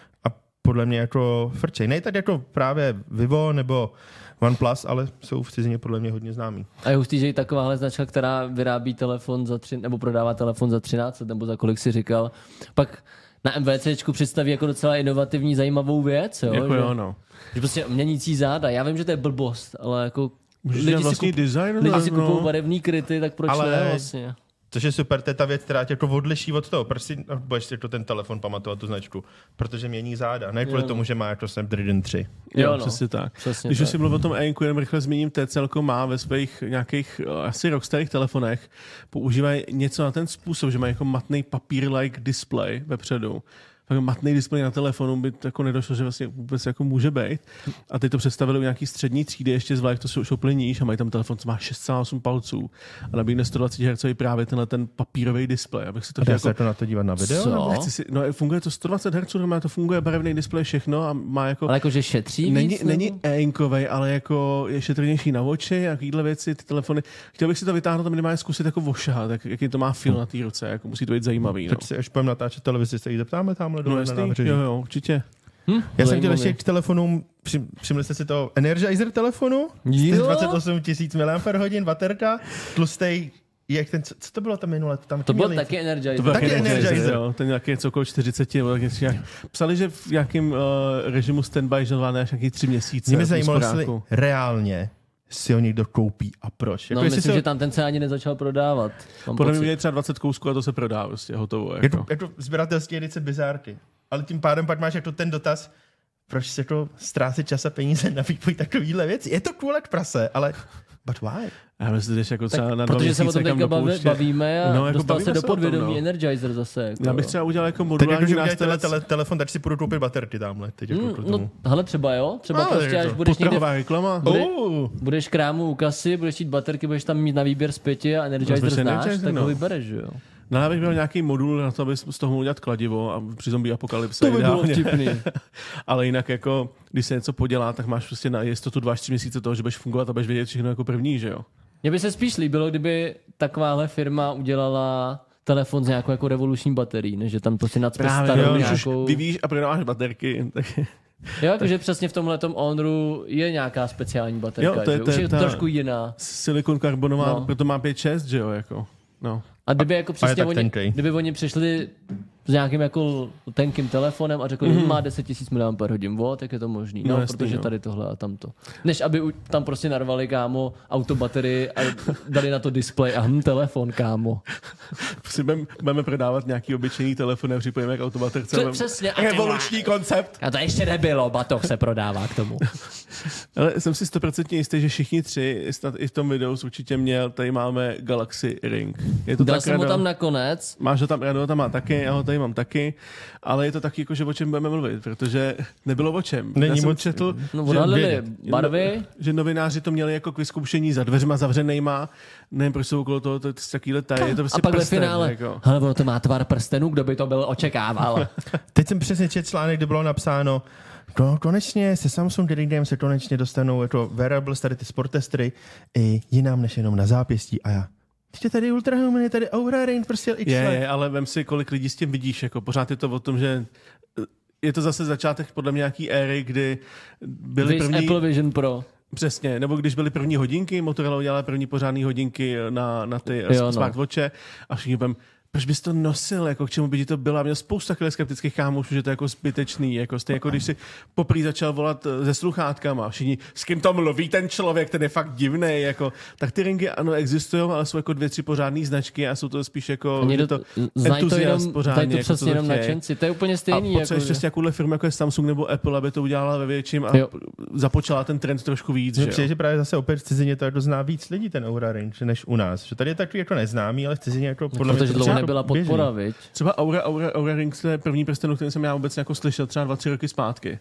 podle mě jako frčej. Ne tak jako právě Vivo nebo OnePlus, ale jsou v cizině podle mě hodně známí. A je hustý, že i takováhle značka, která vyrábí telefon za tři, nebo prodává telefon za 13, nebo za kolik si říkal, pak na MVCčku představí jako docela inovativní, zajímavou věc, jo? Jako že, jo, no. že prostě měnící záda. Já vím, že to je blbost, ale jako Můžeš lidi si, vlastní kup, design, lidi si no. kupují barevný kryty, tak proč Ale- ne vlastně? Což je super, to je ta věc, která tě jako odliší od toho. Proč si no, budeš si to ten telefon pamatovat, tu značku? Protože mění záda. Ne kvůli Jo. tomu, že má jako Snapdragon 3. Jo, Jo, no. no. přesně tak. Přesně Když už tak. si mluvil o tom e jenom rychle zmíním, TCL má ve svých nějakých uh, asi rockstarých telefonech používají něco na ten způsob, že mají jako matný papír-like display vepředu. Tak matný displej na telefonu by to jako nedošlo, že vlastně vůbec jako může být. A teď to představili u nějaký střední třídy, ještě zvlášť to jsou níž a mají tam telefon, co má 6,8 palců a nabídne 120 Hz právě tenhle ten papírový displej. Abych si to Dá chtěl se jako na to dívat na video? Co? Chci si, no, funguje to 120 Hz, normálně to funguje barevný displej, všechno a má jako Ale jakože šetří Není, víc, není e ale jako je šetrnější na oči a takovéhle věci, ty telefony. Chtěl bych si to vytáhnout a minimálně zkusit jako vošahat, tak, jaký to má feel na té ruce, jako musí to být zajímavý. No, Tak si až budeme natáčet televizi, se jí zeptáme tamhle no dole na jasný, nábřeží. jo, jo, určitě. Hm? Já jsem chtěl ještě k telefonům, při, všimli jste si to Energizer telefonu? Jo. 28 tisíc mAh baterka, tlustej, jak ten, co, co to bylo tam minule? Tam To byl taky Energizer. To byl Taky Energizer. Energizer, jo, ten nějaký něco okolo 40, nebo tak něco nějak. Psali, že v jakém uh, režimu standby, že zvládne až nějaký tři měsíce. Mě by zajímalo, reálně si ho někdo koupí a proč. No, jestli myslím, si ho- že tam ten se ani nezačal prodávat. Podle mě třeba 20 kousků a to se prodá, prostě hotovo. Jako. to, je to sběratelské edice bizárky. Ale tím pádem pak máš jako ten dotaz, proč se to ztrácet čas a peníze na vývoj takovýhle věci. Je to jak prase, ale but why? Já myslím, že jdeš jako třeba Tak, na protože se o tom teďka baví, bavíme a No, no, jako dostal se do se o tom, podvědomí no. Energizer zase. Jako. Já bych třeba udělal jako Teď modulární jakože udělají tele, nástavec. tele, telefon, tak si půjdu koupit baterky tamhle. Teď jako Mm, kvůli no, tomu. hele, třeba jo, třeba Ale prostě až budeš někde, reklama. bude- Oh, budeš krámu u kasy, budeš mít baterky, budeš tam mít na výběr z pěti a Energizer Vezmeš znáš, tak no. ho vybereš, že jo. No, já bych měl nějaký modul na to, aby z toho mohl udělat kladivo a při zombie apokalypse. To by bylo ideálně. vtipný. *laughs* Ale jinak jako, když se něco podělá, tak máš prostě na jistotu dva tři měsíce toho, že budeš fungovat a budeš vědět všechno jako první, že jo? Mně by se spíš líbilo, kdyby takováhle firma udělala telefon s nějakou jako revoluční baterií, než že tam prostě Právě, starou jo, když nějakou... už vyvíjíš a prodáváš baterky, *laughs* tak Jo, jakože přesně v tomhle Honru je nějaká speciální baterka, Jo, to je- že? to už je je trošku jiná. silikon karbonová, No. no. proto má 5-6, že jo, jako. No. A kdyby jako přesně oni, kdyby oni přišli s nějakým jako tenkým telefonem a řekli, mm. má 10 000 mAh, vo, tak je to možný, no, No, jasný, protože no. tady tohle a tamto. Než aby tam prostě narvali, kámo, autobaterii a dali na to displej a hm, telefon, kámo. Prostě budeme, prodávat nějaký obyčejný telefon a připojíme k autobaterce. Pře- přesně, a Revoluční koncept. A to ještě nebylo, batoh se prodává k tomu. *laughs* Ale jsem si stoprocentně jistý, že všichni tři, snad i v tom videu určitě měl, tady máme Galaxy Ring. Je to Dal tak jsem ho Rado? tam nakonec, Máš ho tam, Rado ho tam má taky, já ho tady mám taky, ale je to taky jako, že o čem budeme mluvit, protože nebylo o čem. Není já jsem moc- četl, no že, vědět. barvy, že novináři to měli jako k vyzkoušení za dveřma zavřenejma, nevím, proč jsou okolo toho to, to, takovýhle tají, je to prostě a pak ve prsten, finále, Jako. hele, ono to má tvar prstenu, kdo by to byl očekával. *laughs* Teď jsem přesně četl článek, kde bylo napsáno, No, konečně se Samsung Direct se konečně dostanou jako wearables, tady ty sportestry, i jinam než jenom na zápěstí. A já, teď je tady Ultra Human, je tady Aura Ring, prostě X. Je, je, ale vem si, kolik lidí s tím vidíš, jako pořád je to o tom, že eh, je to zase začátek podle mě nějaký éry, kdy byly první... Apple Vision Pro. Přesně, nebo když byly první hodinky, Motorola udělala první pořádné hodinky na, na ty Jo, no. smartwatche a všichni budeme, proč bys to nosil, jako k čemu by ti to bylo? A měl spousta takových skeptických kámošů, že to je jako zbytečný, jako stejně jako když si poprý začal volat eh, se sluchátkama, všichni, s kým to mluví ten člověk, ten je fakt divný, jako, tak ty ringy ano existují, ale jsou jako dvě, tři pořádné značky a jsou to spíš jako, že to to entuziast pořádně, tady to jako, přesně co to jenom nadšenci. To je úplně A stejný. potřebuješ Jako, ještě nějakouhle firmu, jako je Samsung nebo Apple, aby to udělala ve větším a Jo. započala ten trend trošku víc. Že přijde, že právě zase opět v cizině to jako zná víc lidí, ten Aura Ring, než u nás. Že tady je takový jako neznámý, ale v cizině jako podle protože mě jako běžný. podpora, viď? Třeba Aura, Aura, Aura Rings to je první prsten, o kterém jsem já vůbec jako slyšel třeba dva, tři roky zpátky.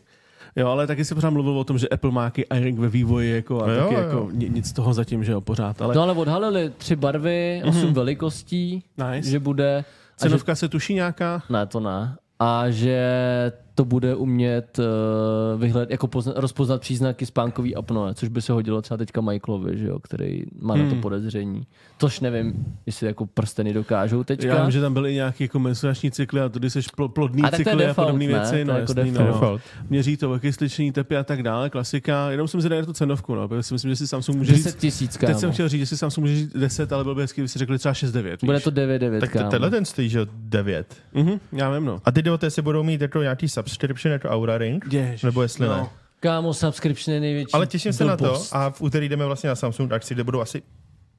Jo, ale taky se pořád mluvil o tom, že Apple má nějaký iRing ve vývoji jako, a No jo, taky jo. jako ni- nic z toho zatím, že jo, pořád. Ale No ale odhalili tři barvy, osm velikostí, nice. že bude... A že, cenovka se tuší nějaká? ne, to ne. A že to bude umět uh, vyhled, jako pozna, rozpoznat příznaky spánkový apnoe, což by se hodilo třeba teďka Michaelovi, že jo, který má na to Hmm. podezření. Tož nevím, jestli jako prsteny dokážou teďka. Já vím, že tam byly i nějaké jako menstruační cykly a jsi pl- plodný A cykly a default, podobné ne? věci. To je No, jako jasný, default. no. Default. Měří to slyšení tepy a tak dále, klasika. Jenom jsem na tu cenovku, no, protože si myslím, že si Samsung může 10 říct, tisíc, Teď jsem chtěl říct, že si Samsung může říct 10, ale bylo by hezky, kdyby si řekli třeba 6-9. Bude to 9-9, Tak tenhle ten stojí, že jo, 9. Mhm, já vím, no. A ty do si budou mít jako nějaký subscription jako Aura Ring? Ježiš, Nebo jestli no. ne? Kámo, subscription je největší Ale těším se na to a v úterý jdeme vlastně na Samsung akci, kde budou asi...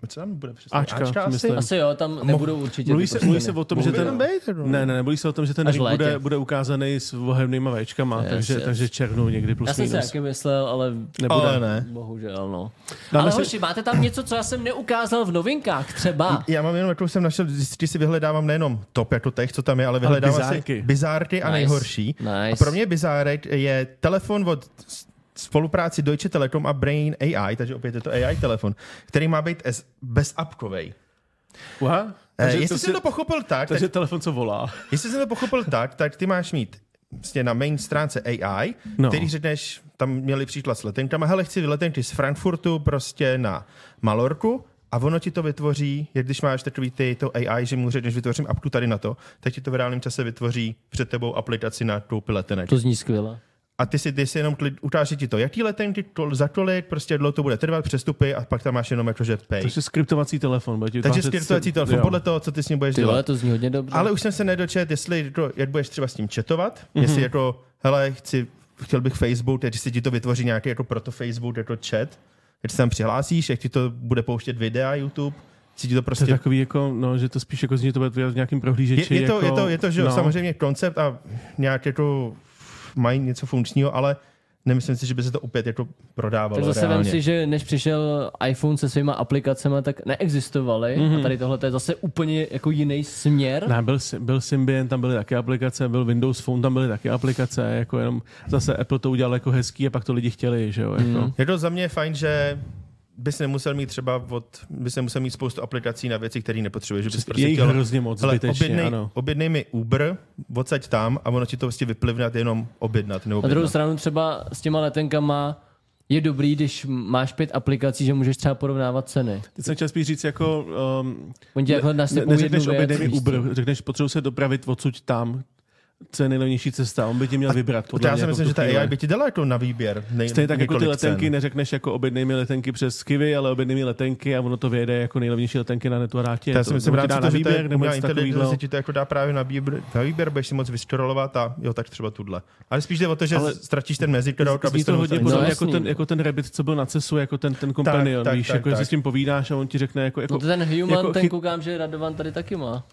Co tam bude přesně? Ačka, asi? myslím. Asi jo, tam nebudou určitě Mluví se, mluví se o tom, že ten... být, jako. Ne, ne, ne, mluví se o tom, že ten ring bude, bude ukázaný s vohevnýma vejčkama, Yes, takže, yes. takže červnu někdy plus Já jsem si taky myslel, ale Nebude. Ale ne. bohužel, no. Dáme ale si- hoši, máte tam něco, co já jsem neukázal v novinkách třeba? Já mám jenom, jakou jsem našel, když si vyhledávám nejenom top jako těch, co tam je, ale vyhledávám bizárky. si bizárky a Nice. nejhorší. A Nice. pro mě bizárek je telefon od spolupráci Deutsche Telekom a Brain AI, takže opět je to AI telefon, který má být bezapkovej. Aha, Eh, takže jestli to jsem si- to pochopil tak, Takže tak, telefon, co volá. *laughs* jestli jsem to pochopil tak, tak ty máš mít vlastně na main stránce AI, No. no. který řekneš, tam měli příklad s letenkama, hele, chci letenky z Frankfurtu prostě na Malorku a ono ti to vytvoří, jak když máš takový ty, to AI, že mu řekneš, vytvořím apku tady na to, tak ti to v reálném čase vytvoří před tebou aplikaci na koupy letenek. To zní skvěle. A ty si, ty si jenom klid, ukáže ti to, jaký letenky, to, za tolik, prostě dlouho to bude trvat, přestupy a pak tam máš jenom jakože pay. Takže skriptovací telefon. bude ti Takže skriptovací telefon, jo. podle toho, co ty s ním budeš Ty dělat. vole, to zní hodně dobře. Ale už jsem se nedočet, jestli to, jak budeš třeba s tím chatovat, mm-hmm. Mhm. jestli jako, hele, chci, chtěl bych Facebook, teď si ti to vytvoří nějaký jako proto Facebook, jako chat, jak se tam přihlásíš, jak ti to bude pouštět videa YouTube, si ti to To je prostě... takový jako, no, že to spíš jako zní, to bude v nějakým prohlížeči. Je, je, to, jako, je, to, je to, že no. samozřejmě koncept a nějak jako mají něco funkčního, ale nemyslím si, že by se to opět jako prodávalo Tak zase vem reálně. si, že než přišel iPhone se svýma aplikacemi, tak neexistovaly. Mhm. Mm-hmm. A tady tohle to je zase úplně jako jiný směr. Ne, byl, byl Symbian, tam byly taky aplikace, byl Windows Phone, tam byly taky aplikace, jako jenom zase Apple to udělal jako hezký a pak to lidi chtěli, že jo, jako. Mm. Je to za mě fajn, že bys nemusel mít třeba od, bys nemusel mít spoustu aplikací na věci, které nepotřebuješ. Že bys Prostě je jich hrozně moc, hele, zbytečně, objednej, ano. objednej mi Uber, odsaď tam a ono ti to vlastně vyplivne jenom objednat. Nebo Na druhou stranu třeba s těma letenkama je dobrý, když máš pět aplikací, že můžeš třeba porovnávat ceny. Teď jsem chtěl spíš říct jako... Um, ti takhle ne, neřekneš objednej mi. Uber, řekneš potřebuji se dopravit odsud tam, co je nejlevnější cesta, on by tě měl vybrat. To podle já si jako myslím, že ta. AI by ti dala jako na výběr. Nej, Stejně tak jako ty letenky, cen. neřekneš jako objednej mi letenky přes Kivy, ale objednej mi letenky a ono to vyjede jako nejlevnější letenky na netu a dá ti To já si myslím, ti že to, na výběr, nebo něco takového. ti to jako dá právě na výběr, na výběr, budeš si moc vyskrolovat a jo, tak třeba tuhle. Ale spíš jde o to, že Ale ztratíš ten mezikrok, abys to to hodně podobně No, jako, ten, jako ten Rabbit, co byl na CESu, jako ten, ten companion, tak, víš, jako si s tím povídáš a on ti řekne, jako, jako No to ten human, jako ten chy- koukám, že Radovan tady taky má.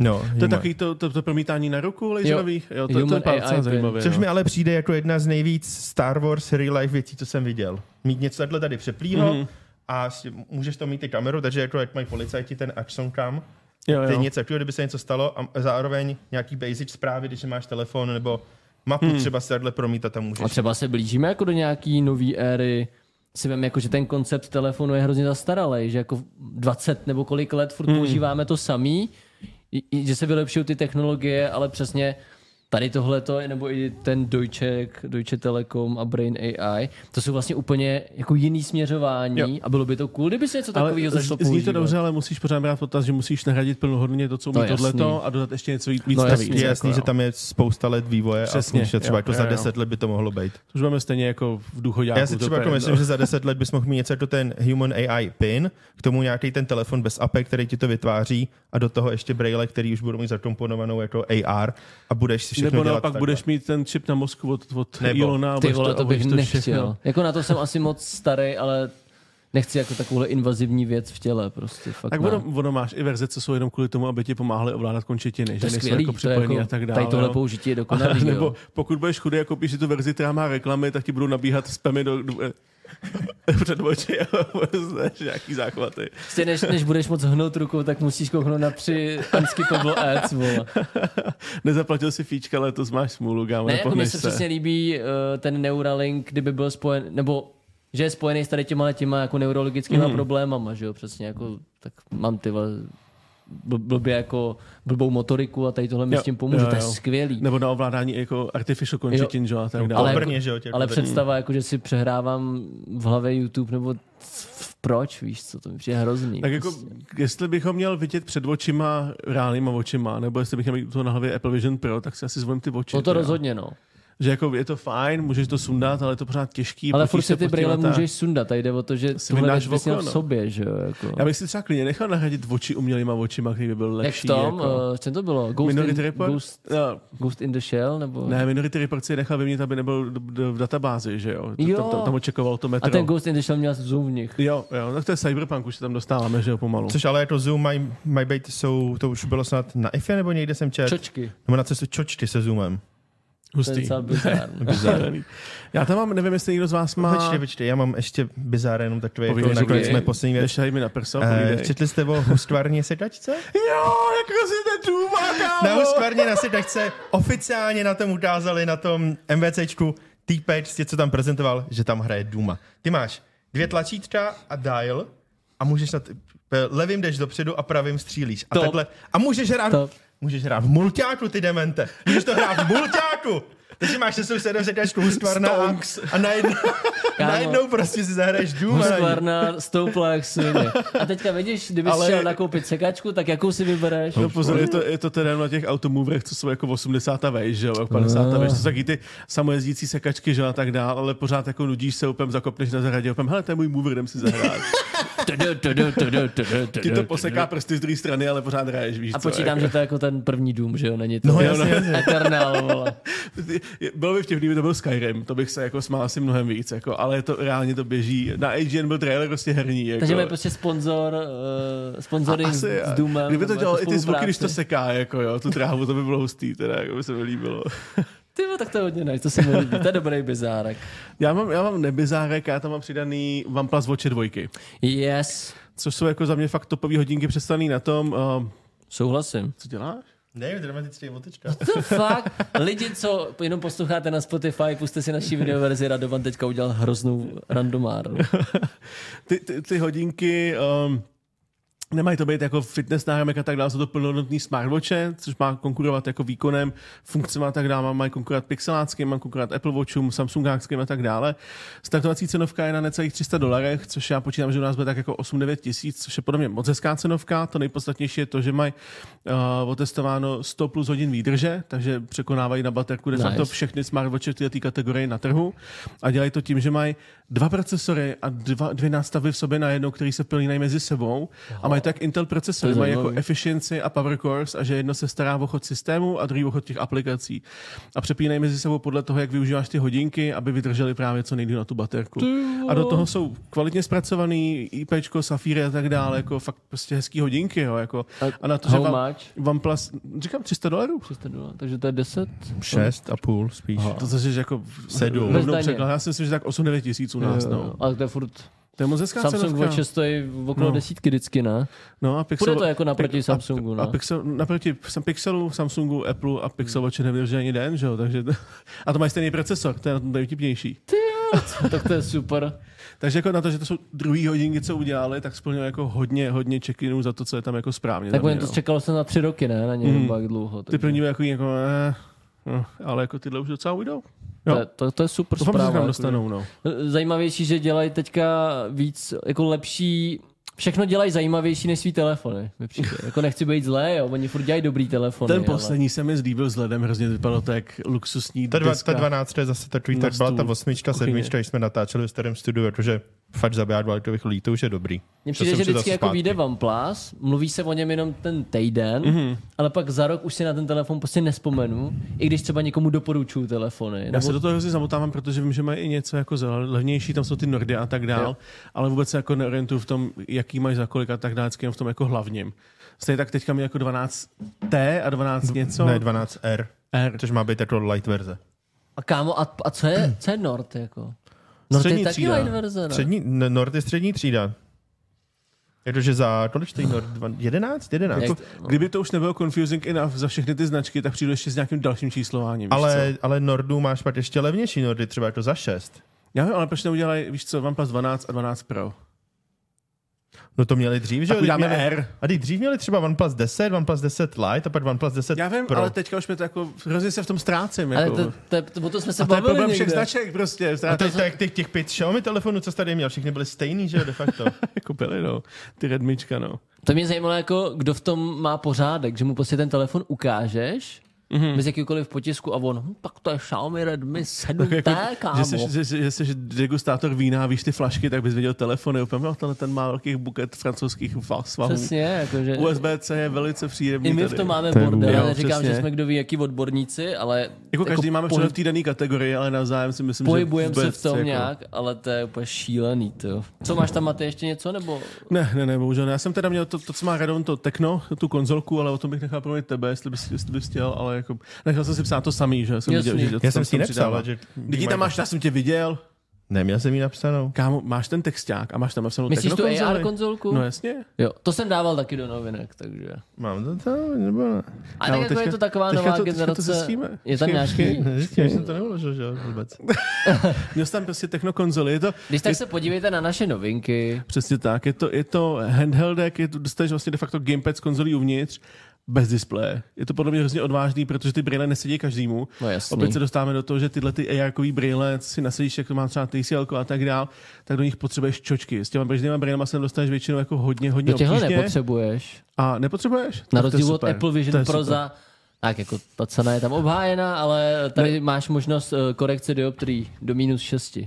No, to je takový to, to, to promítání na ruku laserový, jo, to, to je Human pár AI docela zajímavé. Což no. mi ale přijde jako jedna z nejvíc Star Wars real life věcí, co jsem viděl. Mít něco takhle tady přeplýho Mhm. a můžeš to mít i kameru, takže jako jak mají policajti ten action cam, jo, to je jo. něco takového, kdyby se něco stalo a zároveň nějaký basic zprávy, když máš telefon nebo mapu Hmm. třeba si takhle promítat a můžeš. A třeba se blížíme jako do nějaký nový éry, si vím, jako, že ten koncept telefonu je hrozně zastaralý, že jako 20 nebo kolik let furt Hmm. používáme to samý, že se vylepšují ty technologie, ale přesně tady tohle nebo i ten Deutsche, Deutsche Telekom a Brain AI, to jsou vlastně úplně jako jiný směřování Jo. a bylo by to cool, kdyby se něco takového začalo z- zní to používat. dobře, ale musíš pořád brát potaz, že musíš nahradit plnohodnotně to, co To umí je tohleto a dodat ještě něco víc, No navíc. jasný, Je jako, jasný, jo. že tam je spousta let vývoje Přesně, a že třeba jo, jako jo, za jo. 10 let by to mohlo být. To už máme stejně jako v důchodáku. Já si to třeba jako myslím, že za 10 let bys mohl mít něco jako ten Human AI PIN, k tomu nějaký ten telefon bez APE, který ti to vytváří a do toho ještě braille, který už budou mít zakomponovanou jako AR a budeš si všechno Nebo dělat naopak takhle. budeš mít ten čip na mozku od, od Nebo. Ilona. a Ty vole, to a bych budeš nechtěl. všechno. Jako na to jsem asi moc starý, ale nechci jako takovouhle invazivní věc v těle prostě. Fakt Tak ono, ono máš i verze, co jsou jenom kvůli tomu, aby ti pomáhali ovládat končetiny, To že je nejsou skvělý, jako to je připojený jako, a tak dále. tady tohle jo. použití je A, dokonalý. *laughs* nebo jo. pokud budeš chudý a koupíš si tu verzi, která má reklamy, tak ti budou nabíhat spamy do, do *laughs* před oči a *laughs* znáš nějaký záchvaty. Prostě než, než budeš moc hnout rukou, tak musíš kouknout na tři unskippable ads, vole. *laughs* Nezaplatil si fíčka, letos máš smůlu, kámo, Ne, jako mně se přesně líbí uh, ten Neuralink, kdyby byl spojen, nebo že je spojený s tady těma těma jako neurologickýma mm. problémama, že jo, přesně jako, tak mám ty vole, blbě jako blbou motoriku a tady tohle mi Jo, s tím pomůže, jo, to je jo. skvělý. Nebo na ovládání jako artificial končetin, jo, a tak dále. Ale- Ale, Brně, že jo, Ale představa, jako, že si přehrávám v hlavě YouTube, nebo proč, víš co, to mi přijde hrozný. Tak jako, jestli bychom měl vidět před očima reálnýma očima, nebo jestli bych měl mít to na hlavě Apple Vision Pro, tak si asi zvolím ty oči. No to teda. rozhodně, no. Že jako je to fajn, můžeš to sundat, ale je to pořád těžký. Ale furt se si ty brýle a tak. můžeš sundat. Tady jde o to, že Si tohle věc bys měl v no. sobě, že jo. Jako. Já bych si třeba klidně nechal nahradit oči umělýma očima, který by byl Jak lepší. v tom, jako. uh, co to bylo? Ghost Minority in, Report? Ghost, No, Ghost in the Shell? Nebo... ne, Minority Report si je nechal vyměnit, aby nebyl v databázi, že jo? Jo. Tam, tam, tam očekoval to metro. A ten Ghost in the Shell měl zoom v nich. Jo, jo, tak to je Cyberpunk, už se tam dostáváme, že jo, pomalu. Což ale jako Zoom mají maj být, jsou, to už bylo snad na IFE nebo někde jsem čet, Čočky. nebo na cestu čočky se Zoomem. To je Hustý. docela bizarní. *laughs* Bizarní. Já tam mám, nevím, jestli někdo z vás má... Počkej, počkej, já mám ještě bizár jenom takový, jako nakonec jsme poslední věc. Mi na prso, Uh, povídej. četli jste o hustvárně sedačce? *laughs* Jo, jak si ten důma, Na kámo! hustvárně na sedačce oficiálně na tom ukázali na tom MVCčku týpek, co tam prezentoval, že tam hraje Duma. Ty máš dvě tlačítka a dial a můžeš na t- levým jdeš dopředu a pravým střílíš. A Top. takhle. A můžeš hrát, Top. Můžeš hrát v mulťáku, ty demente. Můžeš to hrát v mulťáku. Takže máš se svou sedm sedačku hustvárna a, a najednou, najednou prostě si zahraješ Duma. Husqvarna stoupla jak svině. A teďka vidíš, kdybys Ale- šel nakoupit sekačku, tak jakou si vybereš? No pozor, je to, je to teda na těch automoverech, co jsou jako 80 a vejš, že jo, 50 a vejš, to jsou taky ty samojezdící sekačky, že jo, a tak dál, ale pořád jako nudíš se, úplně zakopneš na zahradě, úplně, hele, to je můj mover, jdem si zahrát. Ti to poseká prsty z druhé strany, ale pořád hraješ, víš A co, počítám, jako. že to je jako ten první dům, že jo, není to No jasně, jasně. Eternal, vole. *laughs* Bylo by vtipný, kdyby to byl Skyrim, to bych se jako smál asi mnohem víc, jako, ale to reálně to běží. Na IGN byl trailer prostě herní. Jako. Takže mají prostě sponzor, uh, sponsoring Asi, s Doomem. Kdyby to nebo dělal jako i ty zvuky, když to seká, jako jo, tu trávu, to by bylo hustý, teda, jako by se mi líbilo. *laughs* Ty tak to je hodně nice, to se mi líbí. To je dobrý bizárek. *laughs* Já mám, já mám nebizárek, já tam mám přidaný OnePlus Watch 2, Yes, což jsou jako za mě fakt topové hodinky představený na tom, uh, souhlasím. co děláš? Ne, dramatický otočka. To fakt. Lidi, co jenom posloucháte na Spotify, puste si naší videoverzi, Radovan teďka udělal hroznou randomárnu. *laughs* ty, ty, ty hodinky um, nemají to být jako fitness náramek a tak dále, jsou to plnohodnotný smartwatche, což má konkurovat jako výkonem, funkcemi a tak dále, mají konkurovat pixeláckým, má konkurovat Apple Watchům, Samsungáckým a tak dále. Startovací cenovka je na necelých 300 dolarech, což já počítám, že u nás bude tak jako 8-9 tisíc, což je podle mě moc hezká cenovka. To nejpodstatnější je to, že mají uh, otestováno 100 plus hodin výdrže, takže překonávají na baterku de facto Nice. všechny smartwatche v této kategorii na trhu a dělají to tím, že mají dva procesory a dva, dvě nástavy v sobě najednou, které se plínají mezi sebou a mají tak Intel procesory, je mají jako efficiency a power cores a že jedno se stará o chod systému a druhý o chod těch aplikací. A přepínají mezi sebou podle toho, jak využíváš ty hodinky, aby vydržely právě co nejdýl na tu baterku. A do toho jsou kvalitně zpracovaný IP, safíry a tak dále, jako fakt prostě hezký hodinky, jo, jako. A na to, že vám? OnePlus, říkám 300 dolarů? 300 dolarů, takže to je 10? Šest a půl spíš. To zase, že jako Sedm. Bez rovnou daně. překlad. Já si myslím, že tak 8-9 tisíc u nás, no. Ale to je furt To je moc hezká Samsung cenovka. Watch stojí v okolo No. desítky vždycky, ne? No a Pixel, Bude to jako naproti Samsungu, A, no. a Pixel, naproti Pixelu, Samsungu, Apple a Pixel Watch nevydrží ani den, že jo? Takže, *laughs* a to mají stejný procesor, to je na tom nejvtipnější. *laughs* tak to je super. Takže jako na to, že to jsou druhý hodinky, co udělali, tak splnil jako hodně, hodně check-inů za to, co je tam jako správně. Tak to čekalo se na tři roky, ne? Na něj mm. dlouho. Ty takže první byly jako, jako eh, no, ale jako tyhle už docela ujdou. To, Jo. je- to, to, je super Doufám, že se zpráva. tam jako, dostanou, no. že- Zajímavější, že dělají teďka víc jako lepší Všechno dělají zajímavější než svý telefony. *laughs* jako nechci být zlé, jo. Oni furt dělají dobrý telefony. Ten poslední se mi zlíbil vzhledem, hrozně vypadalo to jak luxusní Ta, dva, ta 12 je zase takový, tak byla ta osmička, sedmička, když jsme natáčeli v starém studiu, protože fakt to bych to už je dobrý. Mně přijde, že vždycky jako vyjde OnePlus, mluví se o něm jenom ten týden, Mhm. mm-hmm. ale pak za rok už si na ten telefon prostě nespomenu, i když třeba někomu doporučuju telefony. Já Nebo se do toho hrozně zamotávám, protože vím, že mají i něco jako za levnější, tam jsou ty Nordy a tak dál, Jo. ale vůbec se jako neorientuju v tom, jaký mají za kolik a tak jenom v tom jako hlavním. Stejně tak teďka mi jako 12T a 12 něco. Ne, 12R, R. což má být jako light verze. A kámo, a, a co, je, co je Nord jako? Nord Střední je taky třída. light verze, ne? Střední, Nord je střední třída. Je to, že za kolik stojí Nord? Dva- 11? 11? Jak- Jako, kdyby to už nebylo confusing enough za všechny ty značky, tak přijdu ještě s nějakým dalším číslováním. víš Ale, co? ale Nordu máš pak ještě levnější Nordy, třeba je to za 6. Já vím, ale proč neudělají, víš co, OnePlus 12 a 12 Pro? No to měli dřív, že Tak uděláme měli, R. a teď dřív měli třeba OnePlus 10, OnePlus 10 Lite a pak OnePlus 10 Já vím, Pro. ale teďka už mě to jako, hrozně se v tom ztrácím. Ale Jako. to, to, to, o tom jsme se a to je bavili problém všech značek prostě. a teď, tak, těch, těch pět Xiaomi telefonů, co jsi tady měl, všechny byly stejný, že jo, de facto. *laughs* jako byly, no. Ty Redmička, no. To mě zajímalo, jako, kdo v tom má pořádek, že mu prostě ten telefon ukážeš. Mm-hmm. bez jakýkoliv potisku a on, hm, tak to je Xiaomi Redmi 7T, Tak *laughs* jako, kámo. že, jsi, že, že, že jsi degustátor vína, víš ty flašky, tak bys viděl telefony. Úplně, no, tenhle ten má velký buket francouzských svahů. Přesně, jakože... USB-C je velice příjemný. I my v tady. tom máme To bordel, Jo, já neříkám, přesně. že jsme kdo ví, jaký odborníci, ale Jako každý máme pohyb- v té dané kategorii, ale navzájem si myslím, pohybujeme že se vůbec, v tom jako... nějak, ale to je úplně šílený, to. Co máš tam, Matej, ještě něco, nebo... Ne, ne, ne, bohužel. ne. Já jsem teda měl to, to co má Radon, to Tekno, tu konzolku, ale o tom bych nechal promluvit tebe, jestli bys, jestli bys chtěl, ale jako nechal jsem si psát to samý, že jsem Jasný. viděl, že Já jsem si se nepsal, že... Tam máš, já jsem tě viděl. Neměl jsem ji napsanou. Kámo, máš ten texták a máš tam napsanou Myslíš tu? AR konzolku? No jasně. Jo, to jsem dával taky do novinek, takže... Mám to tam, nebo ne? A Kámo, tak jako je teďka- to taková teďka nová to- teďka to generace. zjistíme. je tam nějaký... že jsem to neuložil, že jo, vůbec. *laughs* Měl jsi tam prostě Tekno konzoli. Je to, Když tak se podívejte na naše novinky. Přesně tak, je to, je to handheldek, je to, dostaneš vlastně de facto gamepad z konzolí uvnitř, bez displeje. Je to podle mě hrozně odvážný, protože ty brýle nesedí každému. No jasný. Opět se dostáváme do toho, že tyhle ty ar brýle si nasadíš, jak to má třeba TCL a tak dál, tak do nich potřebuješ čočky. S těma běžnýma brýlema se dostaneš většinou jako hodně, hodně Do těchhle obtížně. nepotřebuješ. A nepotřebuješ? Na rozdíl od. Apple Vision Pro za... Tak jako ta cena je tam obhájena, ale tady ne. máš možnost eh, korekce dioptrií do minus 6.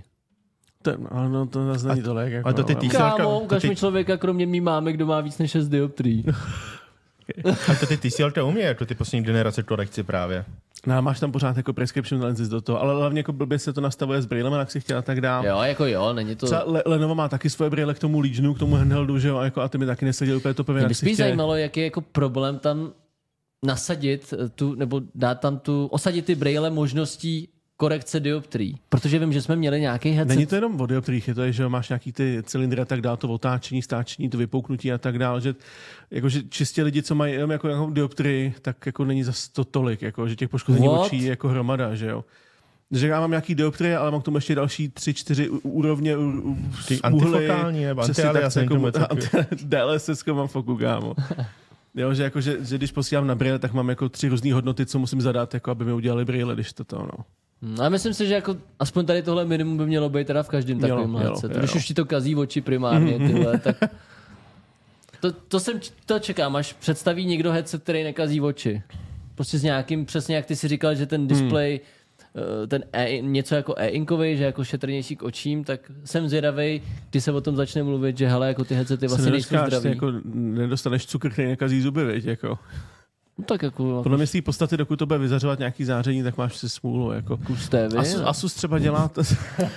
To, je- ale no, to zase není tolik. Jako, a to ty ale- tý- Kámo, to ukaž ty- mi člověka, kromě mý máme, kdo má víc než 6 dioptrií. *laughs* A to ty TCL to umí, jako ty poslední generace korekci právě. No, máš tam pořád jako prescription lenses do toho, ale hlavně jako blbě se to nastavuje s brýlem, jak si chtěl a tak dál. Jo, jako jo, není to... Třeba Le- Lenovo má taky svoje brýle k tomu Legionu, k tomu handheldu, že jo, a, jako, a ty mi taky neseděly úplně topově. Mě jak by zajímalo, jaký je jako problém tam nasadit tu, nebo dát tam tu, osadit ty brýle možností korekce dioptrií. Protože vím, že jsme měli nějaký headset. Není to jenom o dioptrích, je to, že máš nějaký ty cylindry a tak dál, to otáčení, stáčení, to vypouknutí a tak dál, že jakože čistě lidi, co mají jenom jako nějakou dioptrii, tak jako není zas to tolik, jako, že těch poškození What? očí je jako hromada, že jo. Že já mám nějaký dioptrie, ale mám k tomu ještě další tři, čtyři úrovně u, úhly. antifokální nebo Přesně antialias, tak, není tomu jako. DLSS *laughs* mám foku, kámo. *laughs* Jo, že, jako, že, že, když posílám na brýle, tak mám jako tři různé hodnoty, co musím zadat, jako aby mi udělali brýle, když to to, no. Hmm, A myslím si, že jako aspoň tady tohle minimum by mělo být teda v každém takovém jo. Když už ti to kazí oči primárně, *laughs* tyhle, tak... To, to, jsem, to čekám, až představí někdo headset, který nekazí oči. Prostě s nějakým, přesně jak ty si říkal, že ten display, eh, ten e, něco jako e-inkový, že jako šetrnější k očím, tak jsem zvědavý, kdy se o tom začne mluvit, že hele, jako ty headsety Se vlastně nejsou zdraví. Jako, nedostaneš cukr, který nekazí zuby, viď, jako. No, tak jako, Podle mě z té podstaty, dokud to bude vyzařovat nějaký záření, tak máš si smůlu. Jako. kus tévy. Asus, no. Asus třeba dělá, to,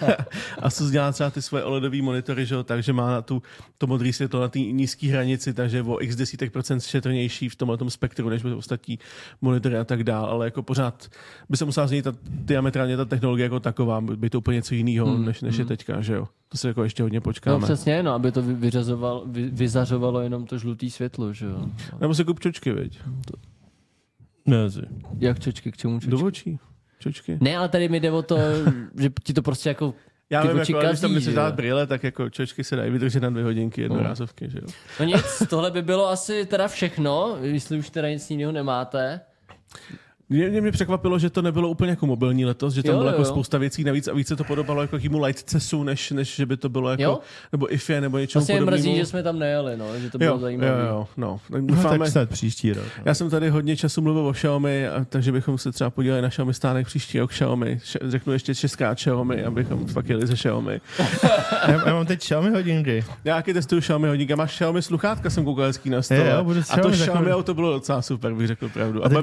*laughs* Asus dělá třeba ty svoje OLEDové monitory, že jo, takže má na tu, to modré světlo na té nízké hranici, takže o x desítek procent šetrnější v tomhle tom spektru, než ostatní monitory a tak dál, ale jako pořád by se musela změnit ta, diametrálně ta technologie jako taková, by to úplně něco jiného, Hmm, hmm, než, než je teďka, že jo. To se jako ještě hodně No počkáme. přesně, no, aby to vy- vyřazoval, vy, vyzařovalo jenom to žlutý světlo, že jo. Nebo se kup čočky, viď? Ne, si. Jak čočky, k čemu čočky? Do očí. Čočky. Ne, ale tady mi jde o to, *laughs* že ti to prostě jako Já ty vím, jako, když tam nechceš dát brýle, tak jako čočky se dají vydržet na dvě hodinky jednorázovky, že jo. No nic, tohle by bylo asi teda všechno, jestli už teda nic jiného nemáte. Mě, mě, mě překvapilo, že to nebylo úplně jako mobilní letos, že tam Jo, bylo jo, jako jo. spousta věcí navíc a víc se to podobalo jako jakýmu Lightcesu, než, než že by to bylo jako, Jo? nebo IFE, nebo něčemu Vlastně mě podobnému. mrzí, že jsme tam nejeli, no, že to bylo jo, zajímavé. jo, jo, no. Tak No, doufáme, tak snad příští rok. no. já jsem tady hodně času mluvil o Xiaomi, a, takže bychom se třeba podívali na Xiaomi stánek příští rok Xiaomi. Řeknu ještě česká Xiaomi, abychom fakt jeli ze Xiaomi. *laughs* Já, já mám teď Xiaomi hodinky. Já taky testuju Xiaomi hodinka. Máš Xiaomi sluchátka, jsem koukal hezký na stole. Jo, budu a to Xiaomi auto bylo docela super, bych řekl pravdu. A teď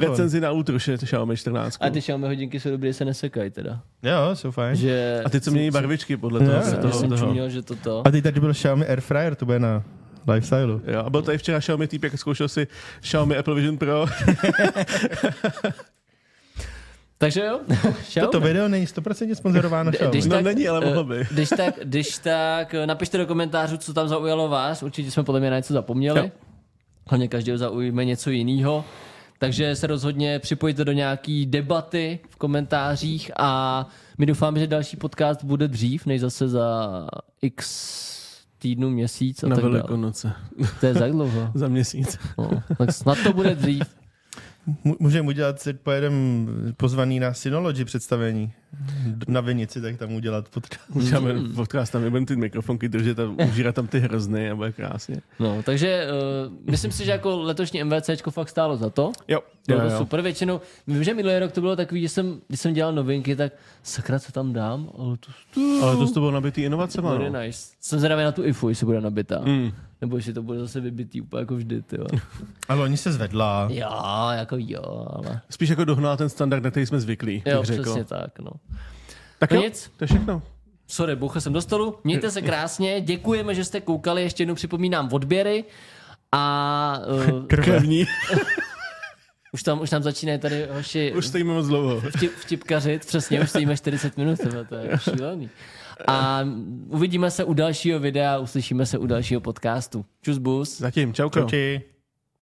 recenzi na Ultra Xiaomi 14. A ty Xiaomi hodinky jsou dobré, se nesekají teda. Jo, jsou fajn. Že A ty, co mění barvičky podle toho. jo, jo. toho, jsem toho. čuměl, že to to. A teď tady byl Xiaomi Air Fryer, to bude na lifestylu. Jo, a byl tady včera Xiaomi týpek, zkoušel si Xiaomi Apple Vision Pro. *laughs* Takže jo. *laughs* Toto video není 100% sponzorováno Xiaomi. když No tak, není, ale mohlo by. *laughs* Když tak, když tak, napište do komentářů, co tam zaujalo vás. Určitě jsme podle mě na něco zapomněli. Jo. Hlavně každého zaujme něco jiného. Takže se rozhodně připojte do nějaký debaty v komentářích a my doufáme, že další podcast bude dřív, než zase za x týdnů, měsíc a Na tak dále. Velikonoce. To je za dlouho. *laughs* Za měsíc. No, tak snad to bude dřív. Můžeme udělat, si pojedem pozvaný na Synology představení na Vinici, tak tam udělat podcast. Uděláme podcast, tam nebudeme ty mikrofonky držet a užírat tam ty hrozny a bude krásně. No, takže uh, myslím si, že jako letošní MVCčko fakt stálo za to. Jo, Bylo jo, to jo. super, většinou, vím, že minulý rok to bylo takový, že jsem, když jsem dělal novinky, tak sakra, co tam dám, ale to, to Ale to s tobou nabitý inovacema, bude no. nice. Jsem zvědavý na tu IFU, jestli bude nabitá. Mm. Nebo jestli to bude zase vybitý úplně jako vždy, ty *laughs* Ale oni se zvedla. Jo, jako jo, ale... Spíš jako dohnala ten standard, na který jsme zvyklí, Jo, bych řekl. přesně tak, no. Tak No jo, nic. to je všechno. Sorry, bouchl jsem do stolu. Mějte se krásně, děkujeme, že jste koukali, ještě jednou připomínám odběry a *laughs* uh, Krevní. *laughs* už, tam, už tam začínají tady hoši Už stojíme moc dlouho. vtip, vtipkařit, přesně, už stojíme 40 minut, tohle, to je šílený. A uvidíme se u dalšího videa, uslyšíme se u dalšího podcastu. Čus bus. Zatím, čauko. Čauči.